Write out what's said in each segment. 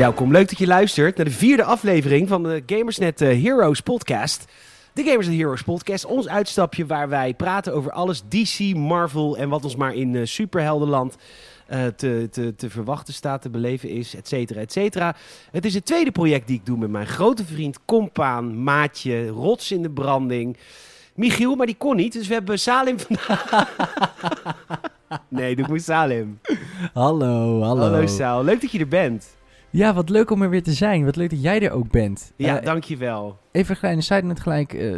Welkom, leuk dat je luistert naar de vierde aflevering van de Gamersnet eh, Heroes podcast. De Gamersnet Heroes podcast, ons uitstapje waar wij praten over alles DC, Marvel en wat ons maar in eh, superheldenland eh, te, te, te verwachten staat, te beleven is, et cetera, et cetera. Het is het tweede project die ik doe met mijn grote vriend, compaan, maatje, rots in de branding. Michiel, maar die kon niet, dus we hebben Salim vandaag. nee, doe moet Salim. Hallo, hallo. Hallo Sal, leuk dat je er bent. Ja, wat leuk om er weer te zijn. Wat leuk dat jij er ook bent. Ja, Eh, dankjewel. even een kleine side note gelijk. eh,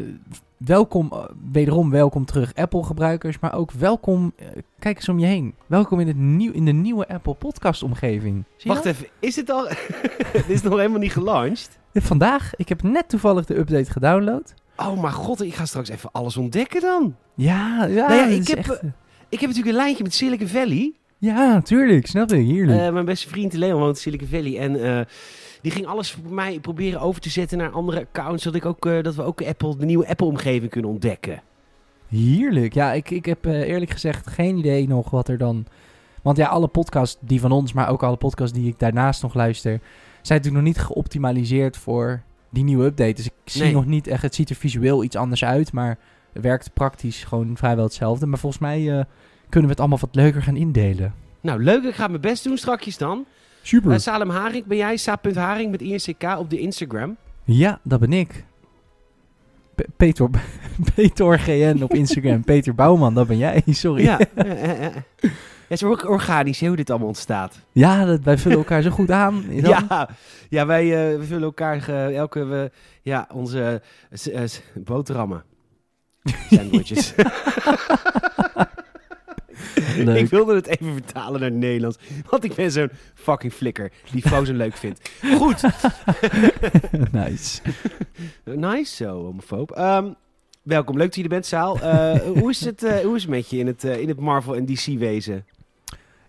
welkom, eh, wederom welkom terug Apple-gebruikers, maar ook welkom, kijk eens om je heen. Welkom in, het nieuw, in de nieuwe Apple podcast-omgeving. Wacht even, is het al... Dit is nog helemaal niet gelanceerd? Vandaag, ik heb net toevallig de update gedownload. Oh, maar god, ik ga straks even alles ontdekken dan. Ja, ja, Nou ja, ik heb, echt, Ik heb natuurlijk een lijntje met Silicon Valley. Ja, tuurlijk, snap ik, heerlijk. Eh, mijn beste vriend Leon woont in Silicon Valley. En eh, die ging alles voor mij proberen over te zetten naar andere accounts. Zodat, ik ook, eh, dat we ook Apple, de nieuwe Apple-omgeving kunnen ontdekken. Heerlijk. Ja, ik, ik heb eerlijk gezegd geen idee nog wat er dan... Want ja, alle podcasts die van ons, maar ook alle podcasts die ik daarnaast nog luister... zijn natuurlijk nog niet geoptimaliseerd voor die nieuwe update. Dus ik zie Nee. nog niet echt... Het ziet er visueel iets anders uit, maar het werkt praktisch gewoon vrijwel hetzelfde. Maar volgens mij kunnen we het allemaal wat leuker gaan indelen. Nou, leuk. Ik ga mijn best doen strakjes dan. Super. Eh, Salem Haring, ben jij? Sa.haring met INCK op de Instagram. Ja, dat ben ik. Pe- Peter, Peter GN op Instagram. Peter Bouwman, dat ben jij. Sorry. Ja. eh, eh. Ja, het is ook organisch hoe dit allemaal ontstaat. Ja, dat, wij vullen elkaar zo goed aan. Ja, ja wij we vullen elkaar eh, elke, we, ja, onze boterhammen. Sandwiches. Leuk. ik wilde het even vertalen naar het Nederlands. Want ik ben zo'n fucking flikker die Frozen leuk vindt. Goed. nice. nice zo, homofoob. Ehm, welkom, leuk dat je er bent, Saal. Eh, hoe, is het, eh, hoe is het met je in het, eh, in het Marvel en DC wezen?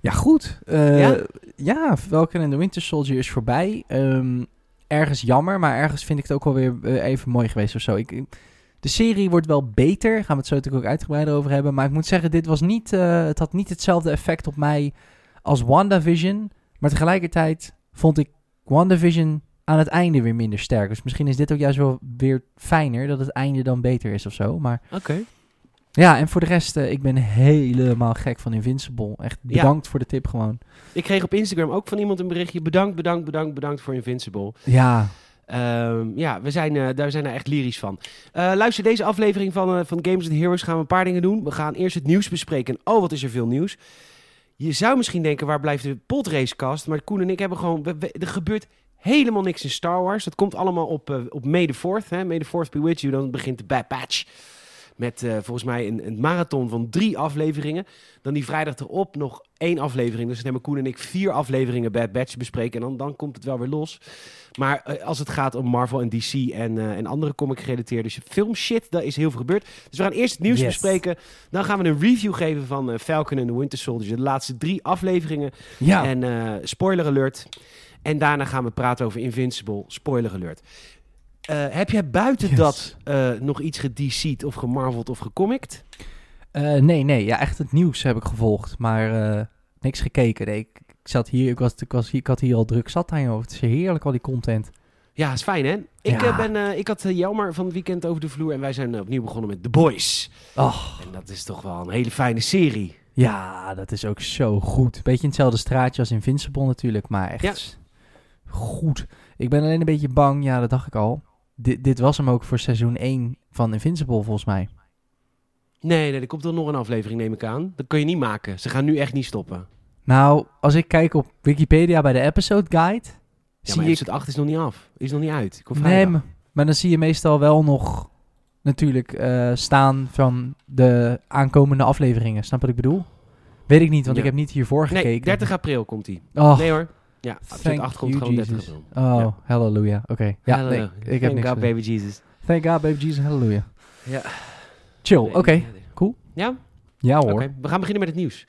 Ja, goed. Ja? ja? Falcon en the Winter Soldier is voorbij. Ehm, ergens jammer, maar ergens vind ik het ook wel weer even mooi geweest of zo. Ik, ik- de serie wordt wel beter, gaan we het zo natuurlijk ook uitgebreider over hebben. Maar ik moet zeggen, dit was niet, eh, het had niet hetzelfde effect op mij als WandaVision. Maar tegelijkertijd vond ik WandaVision aan het einde weer minder sterk. Dus misschien is dit ook juist wel weer fijner, dat het einde dan beter is of zo. Maar Oké. ja, en voor de rest, eh, ik ben helemaal gek van Invincible. Echt Ja. bedankt voor de tip gewoon. Ik kreeg op Instagram ook van iemand een berichtje. Bedankt, bedankt, bedankt, bedankt voor Invincible. Ja, Ehm, ja, we zijn, eh, daar zijn er echt lyrisch van. Eh, luister, deze aflevering van, eh, van Games and Heroes gaan we een paar dingen doen. We gaan eerst het nieuws bespreken. Oh, wat is er veel nieuws. Je zou misschien denken, waar blijft de podracecast? Maar Koen en ik hebben gewoon... we- we- er gebeurt helemaal niks in Star Wars. Dat komt allemaal op, op May the 4th. Hè? May the 4th be with you. Dan begint de Bad Batch. Met eh, volgens mij een, een marathon van drie afleveringen. Dan die vrijdag erop nog één aflevering. Dus dan hebben Koen en ik vier afleveringen Bad Batch bespreken. En dan, dan komt het wel weer los. Maar eh, als het gaat om Marvel en DC en, eh, en andere comic-gerelateerde filmshit, daar is heel veel gebeurd. Dus we gaan eerst het nieuws Yes. bespreken. Dan gaan we een review geven van Falcon en the Winter Soldier. De laatste drie afleveringen. ja. En spoiler alert. En daarna gaan we praten over Invincible. Spoiler alert. Eh, heb jij buiten Yes. dat eh, nog iets gedC'd of gemarveld of gecomict? Eh, nee, nee, ja, echt het nieuws heb ik gevolgd, maar niks gekeken. Nee, ik, ik zat hier, ik, was, ik, was, ik had hier al druk zat aan, joh. Het is heerlijk, al die content. Ja, is fijn hè? Ik, Ja. ben, ik had Jelmer van het weekend over de vloer en wij zijn opnieuw begonnen met The Boys. Oh, En dat is toch wel een hele fijne serie. ja, dat is ook zo goed. Beetje in hetzelfde straatje als Invincible natuurlijk, maar echt Ja. goed. Ik ben alleen een beetje bang, ja, dat dacht ik al. Dit, dit was hem ook voor seizoen 1 van Invincible, volgens mij. Nee, nee, er komt er nog een aflevering, neem ik aan. Dat kun je niet maken. Ze gaan nu echt niet stoppen. Nou, als ik kijk op Wikipedia bij de episode guide, Ja, zie ik episode 8 is nog niet af. Is nog niet uit. Komt Nee, maar, maar dan zie je meestal wel nog natuurlijk eh, staan van de aankomende afleveringen. Snap wat ik bedoel? Weet ik niet, want Ja. ik heb niet hiervoor gekeken. Nee, 30 april komt die. Oh, Nee hoor. Ja, thank 8 komt you, gewoon 30 Jesus. april. Oh, Ja. halleluja. Oké. Ja, ik heb Thank niks God, baby Jesus. Thank God, baby Jesus, halleluja. Ja. Chill, oké. cool. Ja? Ja hoor. Oké, we gaan beginnen met het nieuws.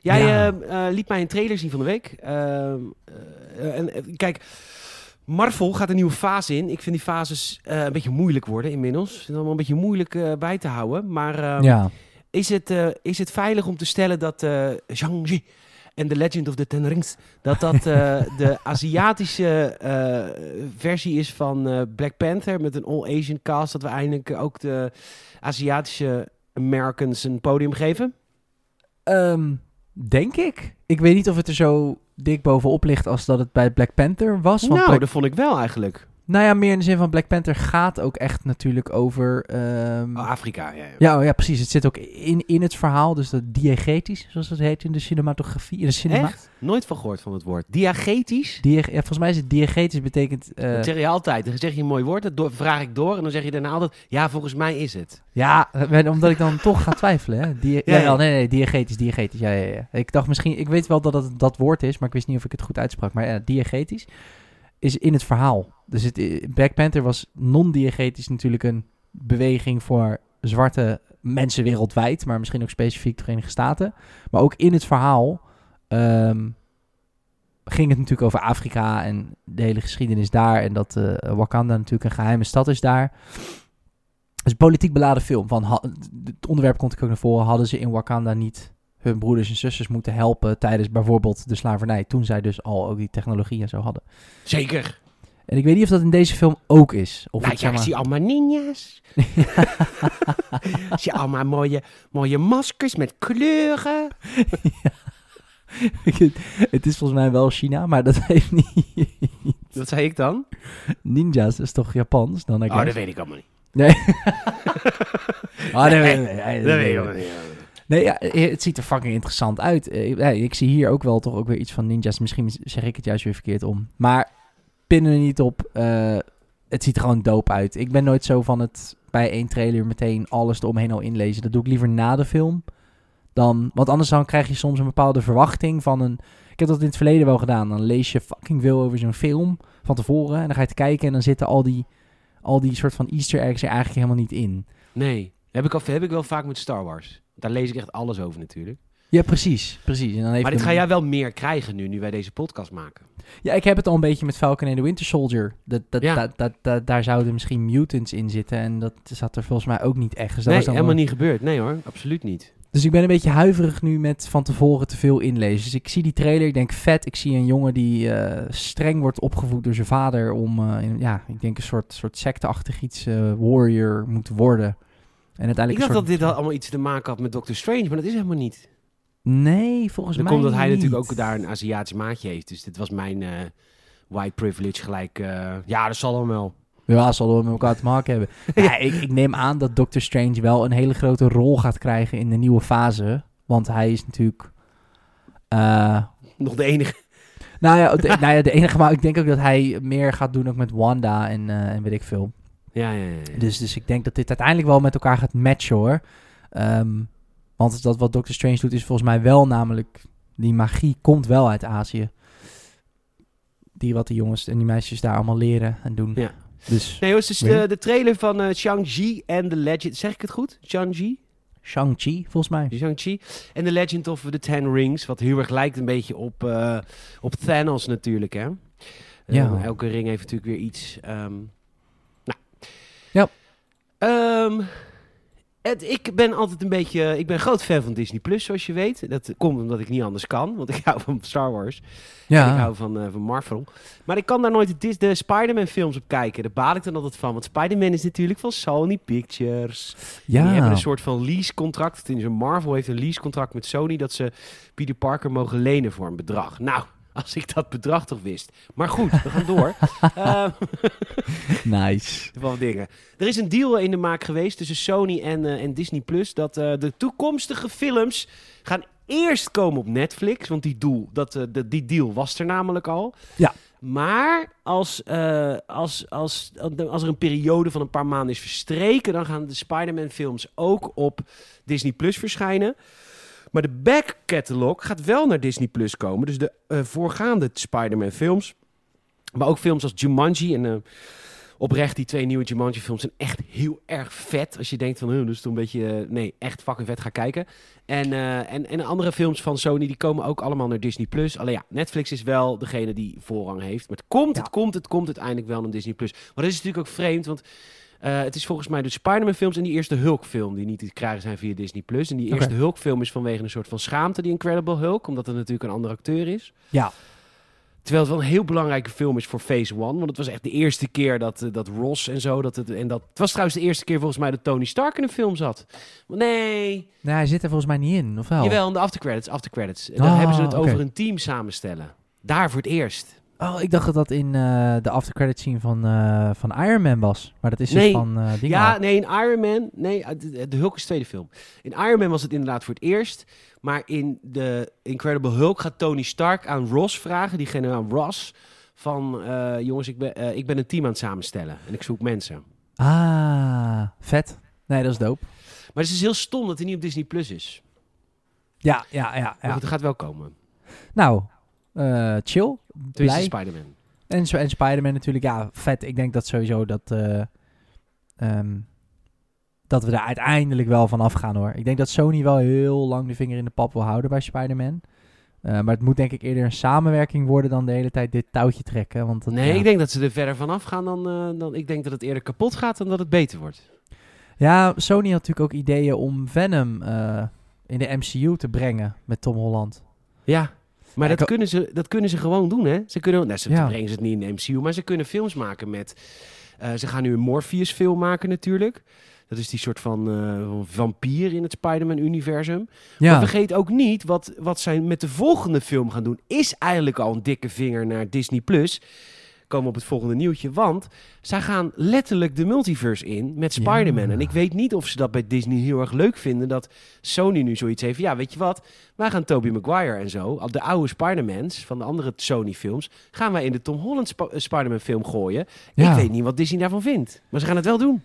Jij Ja. eh, eh, liet mij een trailer zien van de week. Ehm, eh, en, eh, kijk, Marvel gaat een nieuwe fase in. Ik vind die fases eh, een beetje moeilijk worden inmiddels. Het is allemaal een beetje moeilijk eh, bij te houden. Maar ehm, Ja. is, het, eh, is het veilig om te stellen dat eh Shang-Chi en The Legend of the Ten Rings, dat dat eh, de Aziatische eh, versie is van eh, Black Panther met een all-Asian cast, dat we eindelijk ook de Aziatische Americans een podium geven? Ehm, denk ik. Ik weet niet of het er zo dik bovenop ligt als dat het bij Black Panther was. Want nou, Black- dat vond ik wel eigenlijk. Nou ja, meer in de zin van Black Panther gaat ook echt natuurlijk over... ehm, Oh, Afrika, ja. ja. ja, oh ja, precies. Het zit ook in, in het verhaal. Dus dat diegetisch, zoals het heet in de cinematografie. In de cinema. Echt? Nooit van gehoord van het woord. Diagetisch? Dieg- ja, volgens mij is het diegetisch betekent... eh, dat zeg je altijd. Dan zeg je een mooi woord, dat door- vraag ik door. En dan zeg je daarna altijd, ja, volgens mij is het. ja, eh, omdat ik dan toch ga twijfelen. Hè? Die, ja, Ja, ja. nee, nee, diegetisch, diegetisch. Ja, ja, ja. Ik dacht misschien... Ik weet wel dat het dat woord is, maar ik wist niet of ik het goed uitsprak. Maar ja, diegetisch is in het verhaal. Dus het, eh, Black Panther was non-diegetisch natuurlijk een beweging voor zwarte mensen wereldwijd, maar misschien ook specifiek de Verenigde Staten. Maar ook in het verhaal ehm, ging het natuurlijk over Afrika en de hele geschiedenis daar. En dat eh, Wakanda natuurlijk een geheime stad is daar. Een politiek beladen film. Van, het onderwerp komt ook naar voren. Hadden ze in Wakanda niet hun broeders en zusters moeten helpen tijdens bijvoorbeeld de slavernij. Toen zij dus al ook die technologie en zo hadden. Zeker. En ik weet niet of dat in deze film ook is. Of nou het, ja, ik zie allemaal ninjas. Ik zie allemaal mooie, mooie maskers met kleuren. het is volgens mij wel China, maar dat heeft niet. Wat zei ik dan? Ninjas is toch Japans? Dan Oh, dat weet ik allemaal niet. Nee. oh, nee, nee, nee, nee, Dat weet ik allemaal niet. Nee, ja, eh, het ziet er fucking interessant uit. Eh, ja, ik zie hier ook wel toch ook weer iets van ninjas. Misschien zeg ik het juist weer verkeerd om. Maar pinnen er niet op. eh, het ziet er gewoon dope uit. Ik ben nooit zo van het bij één trailer meteen alles eromheen al inlezen. Dat doe ik liever na de film. Dan, want anders dan krijg je soms een bepaalde verwachting van een... Ik heb dat in het verleden wel gedaan. Dan lees je fucking veel over zo'n film van tevoren. En dan ga je te kijken en dan zitten al die, al die soort van easter eggs er eigenlijk helemaal niet in. Nee, heb ik, al, heb ik wel vaak met Star Wars. Daar lees ik echt alles over natuurlijk. Ja, precies. precies. En dan heeft Maar dit ga jij wel meer krijgen nu, nu wij deze podcast maken. Ja, ik heb het al een beetje met Falcon en the Winter Soldier. Dat, dat, Ja. dat, dat, dat- daar zouden misschien mutants in zitten. En dat zat er volgens mij ook niet echt. Dus, dat nee, was dan helemaal wel- niet gebeurd. Nee hoor, absoluut niet. dus ik ben een beetje huiverig nu met van tevoren te veel inlezen. Dus ik zie die trailer, ik denk vet. Ik zie een jongen die eh, streng wordt opgevoed door zijn vader om, eh, in- ja, ik denk een soort, soort secteachtig iets eh, warrior moet worden. En uiteindelijk Ik dacht dat dit allemaal iets te maken had met Doctor Strange, maar dat is helemaal niet. Nee, volgens mij komt dat hij niet. natuurlijk ook daar een Aziatisch maatje heeft. Dus dit was mijn eh, white privilege gelijk. eh, ja, dat zal dan wel. Ja, zal wel met elkaar te maken hebben. ja, ik, ik neem aan dat Doctor Strange wel een hele grote rol gaat krijgen in de nieuwe fase. Want hij is natuurlijk... eh, Nog de enige. nou, ja, de, nou ja, de enige... Maar ik denk ook dat hij meer gaat doen ook met Wanda en, en weet ik veel. Ja, ja, ja. Dus, dus ik denk dat dit uiteindelijk wel met elkaar gaat matchen hoor. Ehm, want dat wat Doctor Strange doet is volgens mij wel namelijk... Die magie komt wel uit Azië. Die wat de jongens en die meisjes daar allemaal leren en doen. Ja. Dus Nee, is Weer? de, de trailer van eh Shang-Chi en The Legend. Zeg ik het goed? Shang-Chi? Shang-Chi volgens mij. Shang-Chi. En The Legend of the Ten Rings. Wat heel erg lijkt een beetje op, eh, op Thanos natuurlijk, hè? Ja. Eh, elke ring heeft natuurlijk weer iets. ehm. Ehm, het, ik ben altijd een beetje... Ik ben groot fan van Disney+, Plus, zoals je weet. Dat komt omdat ik niet anders kan. Want ik hou van Star Wars. En ik hou van, eh, van Marvel. Maar ik kan daar nooit de, de Spider-Man films op kijken. Daar baal ik dan altijd van. Want Spider-Man is natuurlijk van Sony Pictures. Ja. Die hebben een soort van leasecontract. Marvel heeft een leasecontract met Sony... dat ze Peter Parker mogen lenen voor een bedrag. Nou, als ik dat bedrag toch wist. Maar goed, we gaan door. Ehm, Nice. van dingen. Er is een deal in de maak geweest tussen Sony en, eh, en Disney Plus. Dat eh, de toekomstige films gaan eerst komen op Netflix. Want die, doel, dat, eh, de, die deal was er namelijk al. Ja. Maar als, als, als, als er een periode van een paar maanden is verstreken, dan gaan de Spider-Man films ook op Disney Plus verschijnen. Maar de back catalog gaat wel naar Disney Plus komen. Dus de eh, voorgaande Spider-Man films. Maar ook films als Jumanji en eh, oprecht die twee nieuwe Jumanji films zijn echt heel erg vet. Als je denkt van, huh, dus toch een beetje, eh, nee, echt fucking vet ga kijken. En, en, en andere films van Sony, die komen ook allemaal naar Disney+. Plus. Alleen ja, Netflix is wel degene die voorrang heeft. Maar het komt, Ja. het komt, het komt uiteindelijk wel naar Disney+. Plus. Maar dat is natuurlijk ook vreemd, want... Eh, het is volgens mij de Spider-Man films en die eerste Hulk film die niet te krijgen zijn via Disney+. Plus. En die eerste Hulk film is vanwege een soort van schaamte, die Incredible Hulk. Omdat het natuurlijk een andere acteur is. Ja. Terwijl het wel een heel belangrijke film is voor Phase One. Want het was echt de eerste keer dat, eh, dat Ross en zo... Dat het, en dat, het was trouwens de eerste keer volgens mij dat Tony Stark in een film zat. Maar nee, Nee, hij zit er volgens mij niet in, of wel? jawel, in de aftercredits. aftercredits. En dan Ah, hebben ze het over een team samenstellen. Daar voor het eerst. Oh, ik dacht dat dat in eh, de aftercredit scene van, eh, van Iron Man was. Maar dat is dus Nee. van eh dingen Ja, al. nee, in Iron Man... Nee, de, de Hulk is de tweede film. In Iron Man was het inderdaad voor het eerst. Maar in de Incredible Hulk gaat Tony Stark aan Ross vragen. Die generaal Ross. Van, jongens, ik ben, ik ben een team aan het samenstellen. En ik zoek mensen. Ah, vet. Nee, dat is dope. Maar het is heel stom dat hij niet op Disney Plus is. Ja, ja, ja. Maar ja. het gaat wel komen. Nou, eh, chill. Blij. Spider-Man. En, en Spider-Man natuurlijk, ja, vet. Ik denk dat sowieso dat, eh, ehm, dat we daar uiteindelijk wel van afgaan hoor. Ik denk dat Sony wel heel lang de vinger in de pap wil houden bij Spider-Man. Eh, maar het moet denk ik eerder een samenwerking worden dan de hele tijd dit touwtje trekken. Want dat, Nee, ja. ik denk dat ze er verder van afgaan dan, dan... Ik denk dat het eerder kapot gaat dan dat het beter wordt. Ja, Sony had natuurlijk ook ideeën om Venom in de MCU te brengen met Tom Holland. Ja, maar dat, kunnen ze, dat kunnen ze gewoon doen, hè? Ze kunnen, nou, ze Ja. brengen ze het niet in de MCU, maar ze kunnen films maken met... eh, ze gaan nu een Morpheus-film maken natuurlijk. Dat is die soort van eh, vampier in het Spider-Man-universum. Maar vergeet ook niet, wat, wat zij met de volgende film gaan doen... is eigenlijk al een dikke vinger naar Disney+. Plus. Komen we op het volgende nieuwtje, want... zij gaan letterlijk de multiverse in met Ja. Spider-Man. En ik weet niet of ze dat bij Disney heel erg leuk vinden... dat Sony nu zoiets heeft. Ja, weet je wat? Wij gaan Tobey Maguire en zo... de oude Spider-Mans van de andere Sony-films... gaan wij in de Tom Holland Sp- eh, Spider-Man-film gooien. Ja. Ik weet niet wat Disney daarvan vindt. Maar ze gaan het wel doen.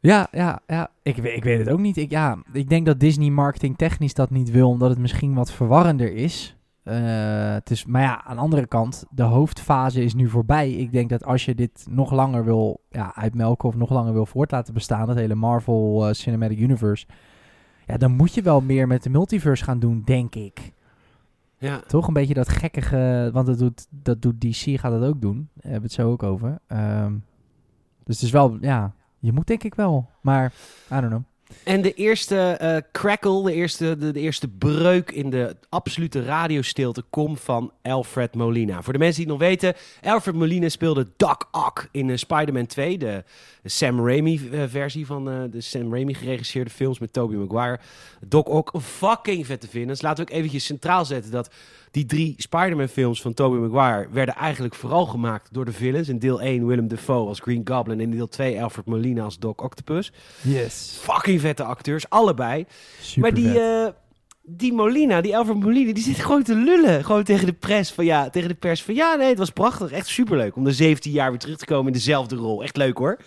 ja, ja, ja. Ik, weet- ik weet het ook niet. Ik, ja, ik denk dat Disney marketing technisch dat niet wil, omdat het misschien wat verwarrender is. Eh, het is. Maar ja, aan de andere kant, de hoofdfase is nu voorbij. Ik denk dat als je dit nog langer wil ja, uitmelken of nog langer wil voort laten bestaan, dat hele Marvel eh, Cinematic Universe, ja, dan moet je wel meer met de multiverse gaan doen, denk ik. Ja. Toch een beetje dat gekkige, want dat doet, dat doet DC, gaat dat ook doen. Daar hebben we het zo ook over. Ehm, dus het is wel, ja, je moet denk ik wel. Maar, I don't know. En de eerste eh, crackle, de eerste, de, de eerste breuk in de absolute radiostilte komt van Alfred Molina. Voor de mensen die het nog weten, Alfred Molina speelde Doc Ock in eh, Spider-Man 2, de, de Sam Raimi-versie van eh, de Sam Raimi geregisseerde films met Tobey Maguire. Doc Ock, fucking vet te vinden. Dus laten we ook eventjes centraal zetten dat die drie Spider-Man films van Tobey Maguire werden eigenlijk vooral gemaakt door de villains. In deel 1 Willem Dafoe als Green Goblin en in deel 2 Alfred Molina als Doc Octopus. Yes. Fucking vette acteurs, allebei. Super maar die, eh, die Molina, die Alfred Molina, die zit gewoon te lullen. Gewoon tegen de pers van ja, tegen de pers van ja, nee, het was prachtig. Echt superleuk om de 17 jaar weer terug te komen in dezelfde rol. Echt leuk hoor.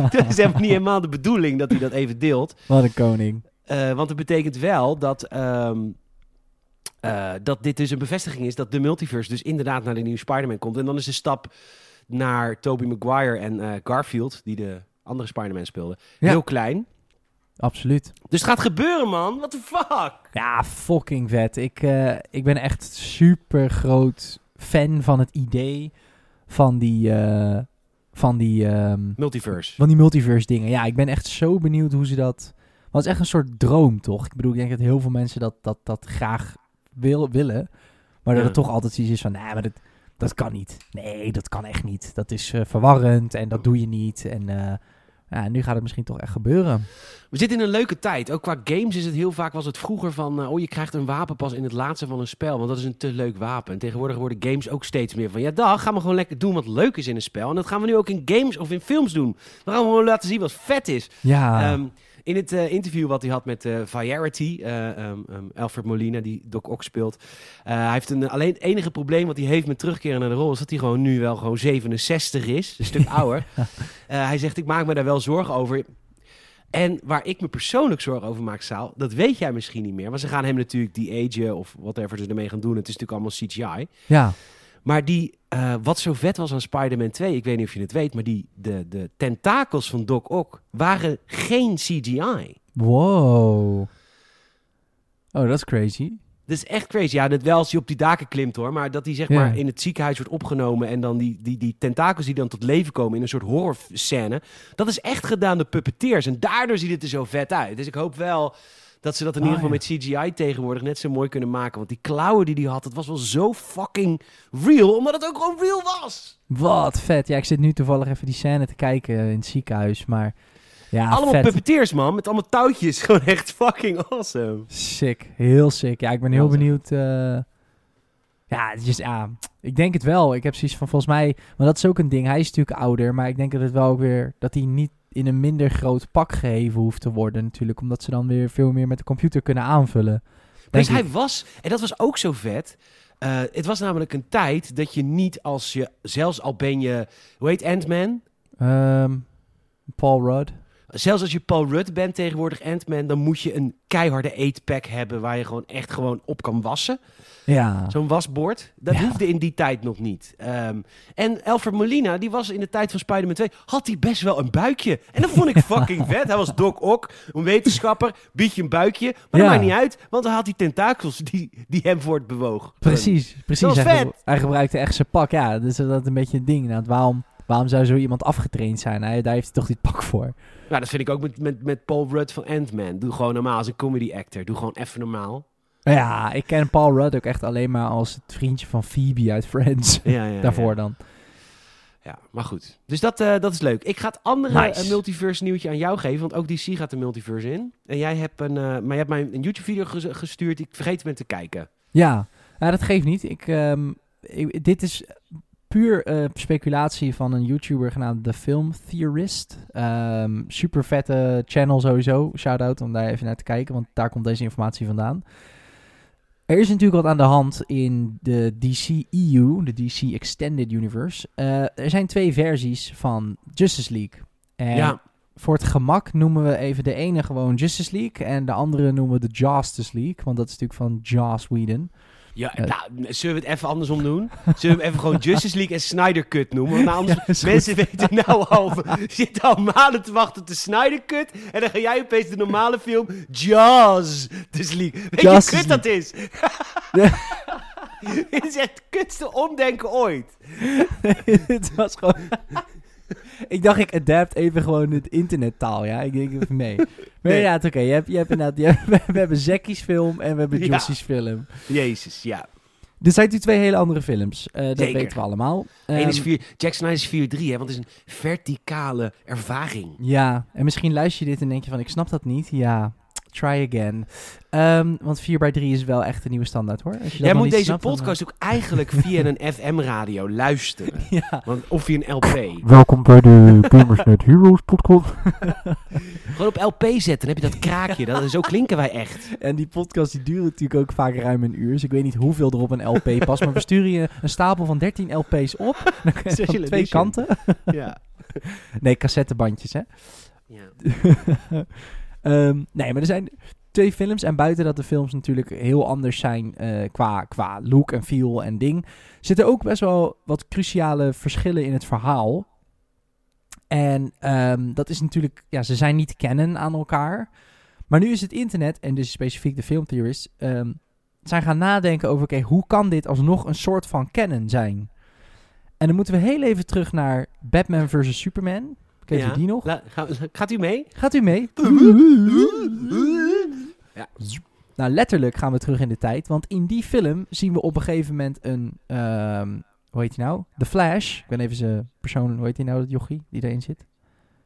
Het is helemaal niet helemaal de bedoeling dat hij dat even deelt. Wat een koning. Eh, want het betekent wel dat, ehm, eh, dat dit dus een bevestiging is dat de multiverse dus inderdaad naar de nieuwe Spider-Man komt. En dan is de stap naar Tobey Maguire en Garfield, die de andere Spider-Man speelde, Ja. heel klein. Absoluut. Dus het gaat gebeuren, man. What the fuck? Ja, fucking vet. Ik, eh, ik ben echt super groot fan van het idee van die, eh, van die, ehm, Multiverse. van die multiverse dingen. Ja, ik ben echt zo benieuwd hoe ze dat... Want het is echt een soort droom, toch? Ik bedoel, ik denk dat heel veel mensen dat, dat, dat graag wil, willen. Maar dat Ja. het toch altijd zoiets is van, nee, maar dat, dat kan niet. Nee, dat kan echt niet. Dat is eh, verwarrend en dat doe je niet. En ja, nu gaat het misschien toch echt gebeuren. We zitten in een leuke tijd. Ook qua games is het heel vaak, was het vroeger van... eh, oh, je krijgt een wapen pas in het laatste van een spel. Want dat is een te leuk wapen. En tegenwoordig worden games ook steeds meer van... Ja, dag, gaan we gewoon lekker doen wat leuk is in een spel. En dat gaan we nu ook in games of in films doen. We gaan gewoon laten zien wat vet is. Ja, Ehm, in het eh, interview wat hij had met eh Variety, eh, ehm, ehm, Alfred Molina, die Doc Ock speelt. hij heeft een, alleen het enige probleem wat hij heeft met terugkeren naar de rol... is dat hij gewoon nu wel gewoon 67 is. Een stuk ouder. Hij zegt, ik maak me daar wel zorgen over... En waar ik me persoonlijk zorgen over maak, Saal, dat weet jij misschien niet meer. Want ze gaan hem natuurlijk die age of whatever ze ermee gaan doen. Het is natuurlijk allemaal CGI. ja. Maar die, eh, wat zo vet was aan Spider-Man 2, ik weet niet of je het weet, maar die, de, de tentakels van Doc Ock waren geen CGI. Wow. Oh, dat is crazy. Dat is echt crazy. Ja, net wel als hij op die daken klimt hoor. Maar dat hij zeg maar in het ziekenhuis wordt opgenomen. En dan die, die, die tentakels die dan tot leven komen in een soort horrorscène. Dat is echt gedaan door puppeteers. En daardoor ziet het er zo vet uit. Dus ik hoop wel dat ze dat in Ah, ieder geval met CGI tegenwoordig net zo mooi kunnen maken. Want die klauwen die hij had, dat was wel zo fucking real. Omdat het ook gewoon real was. Wat vet. Ja, ik zit nu toevallig even die scène te kijken in het ziekenhuis, maar ja, allemaal vet. puppeteers man. Met allemaal touwtjes. Gewoon echt fucking awesome. Sick, heel sick. Ja, ik ben heel benieuwd. eh, ja, het is, ja, ik denk het wel. Ik heb zoiets van volgens mij, maar dat is ook een ding. Hij is natuurlijk ouder, maar ik denk dat het wel ook weer dat hij niet in een minder groot pak geheven hoeft te worden natuurlijk, omdat ze dan weer veel meer met de computer kunnen aanvullen. Dus hij was, en dat was ook zo vet. eh, het was namelijk een tijd dat je niet als je, zelfs al ben je, hoe heet Ant-Man? Ehm, Paul Rudd. Zelfs als je Paul Rudd bent tegenwoordig Ant-Man, dan moet je een keiharde eetpack hebben waar je gewoon echt gewoon op kan wassen. Ja. Zo'n wasbord. Dat Ja. hoefde in die tijd nog niet. Ehm, en Alfred Molina, die was in de tijd van Spider-Man 2, had hij best wel een buikje. En dat vond ik fucking vet. Hij was Doc Ock, een wetenschapper, biedt je een buikje. Maar dat maakt niet uit, want dan had hij tentakels die, die hem voortbewoog. Precies, precies. Dat was hij, vet. ge- hij gebruikte echt zijn pak. Ja, dus dat is een beetje een ding. Nou, waarom, waarom zou zo iemand afgetraind zijn? Hij, daar heeft hij toch dit pak voor. Nou, dat vind ik ook met, met, met Paul Rudd van Ant-Man. Doe gewoon normaal als een comedy actor. Doe gewoon even normaal. Ja, ik ken Paul Rudd ook echt alleen maar als het vriendje van Phoebe uit Friends. Ja, ja, Daarvoor ja. dan. Ja, maar goed. Dus dat, eh, dat is leuk. Ik ga het andere Nice. eh, multiverse nieuwtje aan jou geven, want ook DC gaat de multiverse in. En jij hebt een, eh, maar je hebt mij een YouTube video ges- gestuurd die ik vergeten ben te kijken. Ja, nou, dat geeft niet. Ik, ehm, ik- dit is puur eh, speculatie van een YouTuber genaamd The Film Theorist. Ehm super vette channel sowieso. Shout-out om daar even naar te kijken, want daar komt deze informatie vandaan. Er is natuurlijk wat aan de hand in de DC-EU, de DC Extended Universe. Eh, er zijn twee versies van Justice League. En ja, voor het gemak noemen we even de ene gewoon Justice League en de andere noemen we de Justice League, want dat is natuurlijk van Joss Whedon. Ja nou, zullen we het even andersom doen? Zullen we hem even gewoon Justice League en Snyder Cut noemen? Want nou, anders, Ja, goed. mensen weten nou al, zitten al maanden te wachten op de Snyder Cut. En dan ga jij opeens de normale film Justice League. Weet je hoe kut dat is? Dit is echt het kutste omdenken ooit. het was gewoon... ik dacht, ik adapt even gewoon het internettaal, ja. Ik denk even mee. Maar Nee. inderdaad, oké. je, hebt, je hebt inderdaad... je hebt- we hebben Zackie's film en we hebben. Jossie's film. Jezus, ja. Er zijn natuurlijk twee hele andere films. eh, dat Zeker. weten we allemaal. Eén is Ehm, 4, Jack Snyder is 4-3, hè, want het is een verticale ervaring. Ja, en misschien luister je dit en denk je van, ik snap dat niet. Ja, try again. Ehm, want 4 bij 3 is wel echt een nieuwe standaard, hoor. Als je dat Jij moet niet deze snapt, dan, podcast ook eigenlijk via een FM-radio luisteren. eh, Ja. Want, of via een LP. Welkom bij de Gamersnet Heroes podcast. Gewoon op LP zetten, dan heb je dat kraakje. Dat, zo klinken wij echt. En die podcast die duurt natuurlijk ook vaak ruim een uur. Dus ik weet niet hoeveel er op een LP past. Maar we sturen je een stapel van 13 LP's op. Dan kun je van twee edition. kanten. Ja. Nee, cassettebandjes, hè. ja. Ehm, nee, maar er zijn twee films. En buiten dat de films natuurlijk heel anders zijn eh, qua, qua look en feel en ding... zitten ook best wel wat cruciale verschillen in het verhaal. En ehm, dat is natuurlijk... Ja, ze zijn niet kennen aan elkaar. Maar nu is het internet, en dus specifiek de filmtheorists... ehm zijn gaan nadenken over... oké, hoe kan dit alsnog een soort van kennen zijn? En dan moeten we heel even terug naar Batman vs. Superman. Kent Ja. u die nog? La- ga- gaat u mee? Gaat u mee? Ja. Nou, letterlijk gaan we terug in de tijd. Want in die film zien we op een gegeven moment een... ehm, hoe heet hij nou? The Flash. Ik ben even zijn persoon... Hoe heet hij nou, dat jochie die daarin zit?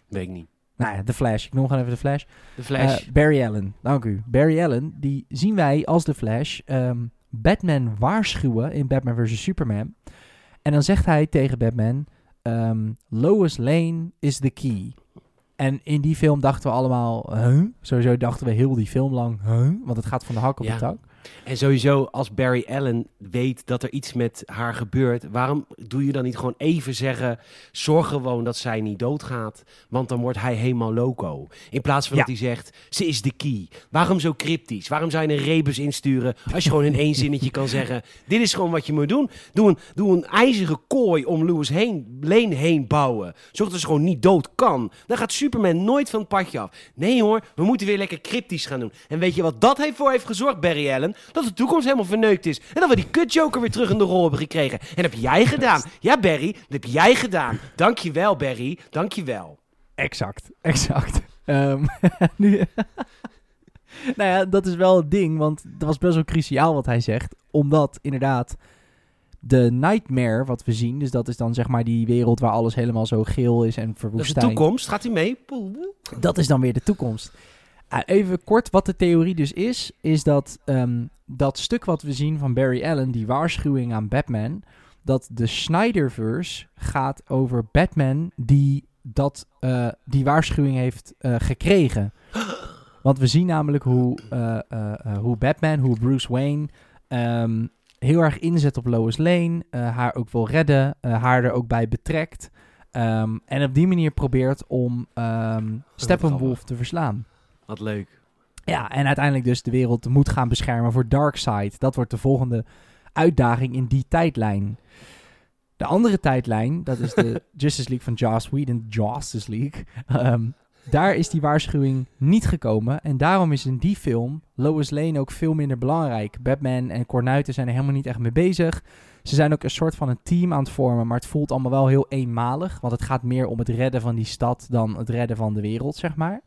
Weet ik niet. Nou ja, The Flash. Ik noem gewoon even The Flash. De Flash. Eh, Barry Allen. Dank u. Barry Allen, die zien wij als The Flash ehm, Batman waarschuwen in Batman vs. Superman. En dan zegt hij tegen Batman... ehm, Lois Lane is the key. En in die film dachten we allemaal... Huh? Sowieso dachten we heel die film lang... Huh? Want het gaat van de hak op Ja. de tak. En sowieso, als Barry Allen weet dat er iets met haar gebeurt, waarom doe je dan niet gewoon even zeggen: zorg gewoon dat zij niet doodgaat, want dan wordt hij helemaal loco. In plaats van Ja. dat hij zegt: ze is de key. Waarom zo cryptisch? Waarom zou je een rebus insturen als je gewoon in één zinnetje kan zeggen: dit is gewoon wat je moet doen? Doe een, doe een ijzeren kooi om Lewis heen, Lane heen bouwen. Zorg dat ze gewoon niet dood kan. Dan gaat Superman nooit van het padje af. Nee hoor, we moeten weer lekker cryptisch gaan doen. En weet je wat dat heeft voor heeft gezorgd, Barry Allen? Allen, dat de toekomst helemaal verneukt is. En dat we die kut Joker weer terug in de rol hebben gekregen. En dat heb jij gedaan. Ja, Barry, dat heb jij gedaan. Dankjewel, Barry. Dankjewel. Exact, exact. Ehm, nu, nou ja, dat is wel het ding, want dat was best wel cruciaal wat hij zegt. Omdat inderdaad de nightmare wat we zien, dus dat is dan zeg maar die wereld waar alles helemaal zo geel is en Dat is de verwoestijn. toekomst. Gaat hij mee? Dat is dan weer de toekomst. Ah, even kort, wat de theorie dus is, is dat ehm, dat stuk wat we zien van Barry Allen, die waarschuwing aan Batman, dat de Snyderverse gaat over Batman die dat, eh, die waarschuwing heeft eh, gekregen. Want we zien namelijk hoe, eh, hoe Batman, hoe Bruce Wayne ehm, heel erg inzet op Lois Lane, haar ook wil redden, haar er ook bij betrekt. ehm, en op die manier probeert om Steppenwolf te verslaan. Wat leuk. Ja, en uiteindelijk dus de wereld moet gaan beschermen voor Darkseid. Dat wordt de volgende uitdaging in die tijdlijn. De andere tijdlijn, dat is de Justice League van Joss Whedon, Justice League. Ehm, daar is die waarschuwing niet gekomen. En daarom is in die film Lois Lane ook veel minder belangrijk. Batman en Cornuiten zijn er helemaal niet echt mee bezig. Ze zijn ook een soort van een team aan het vormen, maar het voelt allemaal wel heel eenmalig. Want het gaat meer om het redden van die stad dan het redden van de wereld, zeg maar.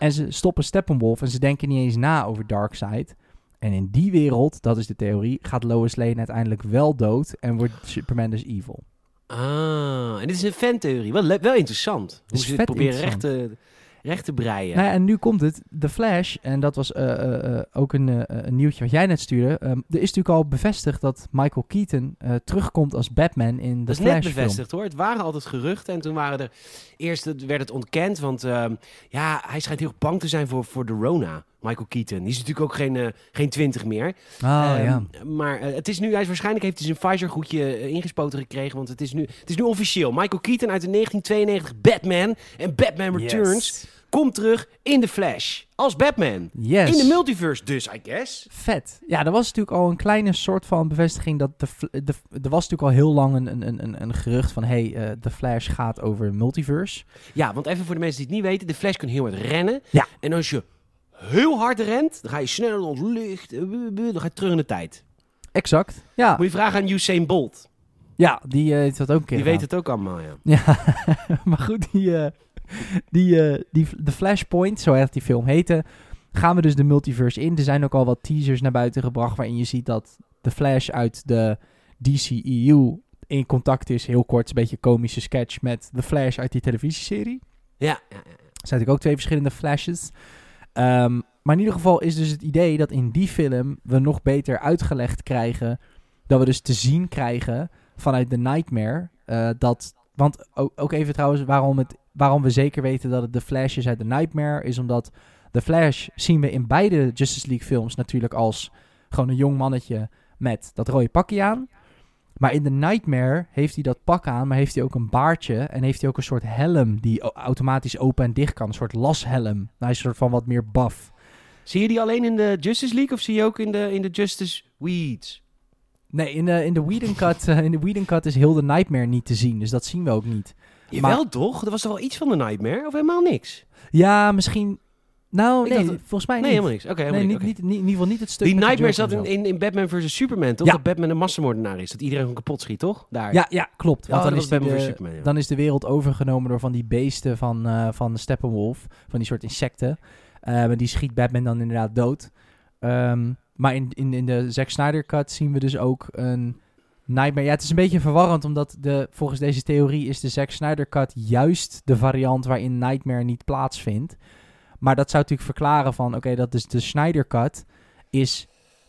En ze stoppen Steppenwolf en ze denken niet eens na over Darkseid. En in die wereld, dat is de theorie, gaat Lois Lane uiteindelijk wel dood en wordt Superman dus evil. Ah, en dit is een fantheorie. Wel, wel interessant. Hoe is ze dit proberen recht interessant. te, recht te breien. Nou ja, en nu komt het. The Flash, en dat was eh, eh, eh, ook een, een nieuwtje wat jij net stuurde. Ehm, er is natuurlijk al bevestigd dat Michael Keaton terugkomt als Batman in de dat is Flash net film. bevestigd hoor. Het waren altijd geruchten en toen waren er... Eerst werd het ontkend, want ehm, ja, hij schijnt heel bang te zijn voor, voor de Rona. Michael Keaton. Die is natuurlijk ook geen, eh, geen twintig meer. Oh Ehm, ja. Maar eh, het is nu, hij is waarschijnlijk heeft hij zijn Pfizer-goedje eh, ingespoten gekregen, want het is, nu, het is nu officieel. Michael Keaton uit de 1992 Batman en Batman Returns Yes. komt terug in de Flash. Als Batman. Yes. In de multiverse dus, I guess. Vet. Ja, er was natuurlijk al een kleine soort van bevestiging dat de, de er was natuurlijk al heel lang een, een, een, een gerucht van hey, eh de Flash gaat over multiverse. Ja, want even voor de mensen die het niet weten, de Flash kan heel hard rennen. Ja. En als je heel hard rent, dan ga je sneller dan eh, dan ga je terug in de tijd. Exact. Ja, Moet je vragen aan Usain Bolt. ja die eh, heeft dat ook een keer Die weet het ook allemaal, ja. Ja, maar goed, die, eh, die, eh, die, de Flashpoint, zo echt die film heette, gaan we dus de multiverse in. Er zijn ook al wat teasers naar buiten gebracht waarin je ziet dat de Flash uit de DCEU in contact is. Heel kort, een beetje een komische sketch met de Flash uit die televisieserie. Ja, ja, ja. Er zijn natuurlijk ook twee verschillende Flashes. Ehm, maar in ieder geval is dus het idee dat in die film we nog beter uitgelegd krijgen. Dat we dus te zien krijgen vanuit de Nightmare. eh, dat, want ook, even trouwens, waarom, waarom we zeker weten dat het de Flash is uit de Nightmare. Is omdat de Flash zien we in beide Justice League films natuurlijk als gewoon een jong mannetje met dat rode pakje aan. Maar in de Nightmare heeft hij dat pak aan, maar heeft hij ook een baardje en heeft hij ook een soort helm die automatisch open en dicht kan. Een soort lashelm. Nou, hij is een soort van wat meer buff. Zie je die alleen in de Justice League of zie je ook in de, in de Justice Weeds? Nee, in de, in de Whedon cut, eh, in de Whedon cut is heel de Nightmare niet te zien, dus dat zien we ook niet. Jawel toch? Er was toch wel iets van de Nightmare? Of helemaal niks? Ja, misschien... Nou, nee, dacht- volgens mij Nee, helemaal niks. Oké, helemaal nee, niet, niet, niet- in ieder geval niet het stuk Die Nightmare zat in, in, in Batman vs. Superman, toch? Ja. Dat Batman een massamoordenaar is. Dat iedereen hem kapot schiet, toch? Daar. Ja, ja, klopt. Oh, Want dan, dat is die Batman de-. Superman, ja. dan is de wereld overgenomen door van die beesten van, eh van Steppenwolf. Van die soort insecten. Eh, die schiet Batman dan inderdaad dood. Ehm, maar in, in, in de Zack Snyder cut zien we dus ook een Nightmare. Ja, het is een beetje verwarrend, omdat de, volgens deze theorie is de Zack Snyder cut juist de variant waarin Nightmare niet plaatsvindt. Maar dat zou natuurlijk verklaren van, oké, dat is de Snyder cut is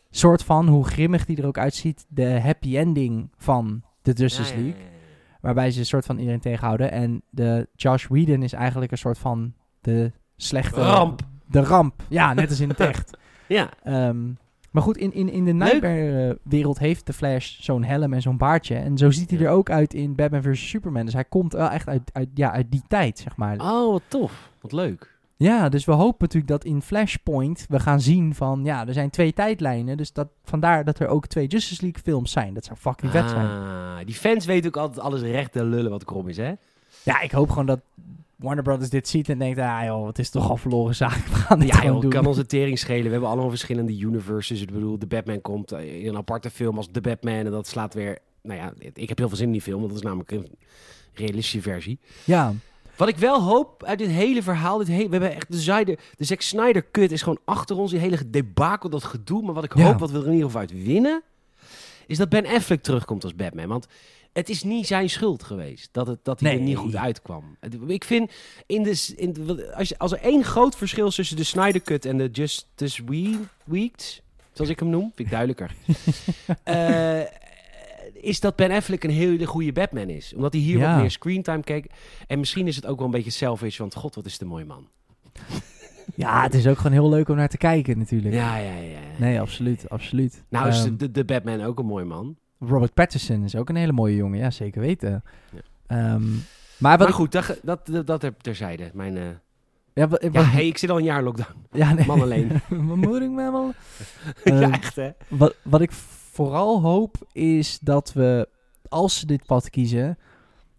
soort van, hoe grimmig die er ook uitziet, de happy ending van de Justice Ja, ja, ja, League. ja. Waarbij ze een soort van iedereen tegenhouden. En de Josh Whedon is eigenlijk een soort van de slechte... Ramp. De ramp. Ja, net als in het echt. Ja. Ehm, maar goed, in, in, in de Nightmare-wereld heeft de Flash zo'n helm en zo'n baardje. En zo ziet hij er ook uit in Batman vs. Superman. Dus hij komt wel echt uit, uit, ja, uit die tijd, zeg maar. Oh, wat tof. Wat leuk. Ja, dus we hopen natuurlijk dat in Flashpoint we gaan zien van... Ja, er zijn twee tijdlijnen. Dus dat, vandaar dat er ook twee Justice League films zijn. Dat zou fucking vet zijn. Ah, die fans weten ook altijd alles recht te lullen wat krom is, hè? Ja, ik hoop gewoon dat Warner Brothers dit ziet en denkt, ah joh, het is toch al verloren zaak. We gaan dit Ja, joh, doen. kan onze tering schelen. We hebben allemaal verschillende universes. Ik bedoel, de Batman komt eh, in een aparte film als The Batman. En dat slaat weer... Nou ja, ik heb heel veel zin in die film. Want dat is namelijk een realistische versie. Ja, Wat ik wel hoop uit dit hele verhaal... Dit he- we hebben echt de, Snyder, de Zack Snyder cut is gewoon achter ons. Die hele debakel, dat gedoe. Maar wat ik Ja. hoop, wat we er in ieder geval uit winnen... is dat Ben Affleck terugkomt als Batman. Want het is niet zijn schuld geweest dat, het, dat hij er niet goed uitkwam. Ik vind, in de, in de- als, als er één groot verschil is tussen de Snyder Cut en de Justice We- Weeks, zoals ik hem noem, vind ik duidelijker, eh, is dat Ben Affleck een hele goede Batman is. Omdat hij hier Ja. wat meer screentime keek. En misschien is het ook wel een beetje selfish, want god, wat is de mooie man. ja, het is ook gewoon heel leuk om naar te kijken natuurlijk. Ja, ja, ja. Nee, absoluut, absoluut. Nou is Ehm, de, de Batman ook een mooi man. Robert Pattinson is ook een hele mooie jongen, ja, zeker weten. Ja. Ehm, maar wat Maar goed, dat, dat, dat, dat ter- terzijde. Mijn, eh, ja, hey, ik zit al een jaar lockdown. ja, nee. Man alleen. Mijn moeder, man. ja, Ehm, echt hè. Wat, wat ik vooral hoop is dat we, als ze dit pad kiezen,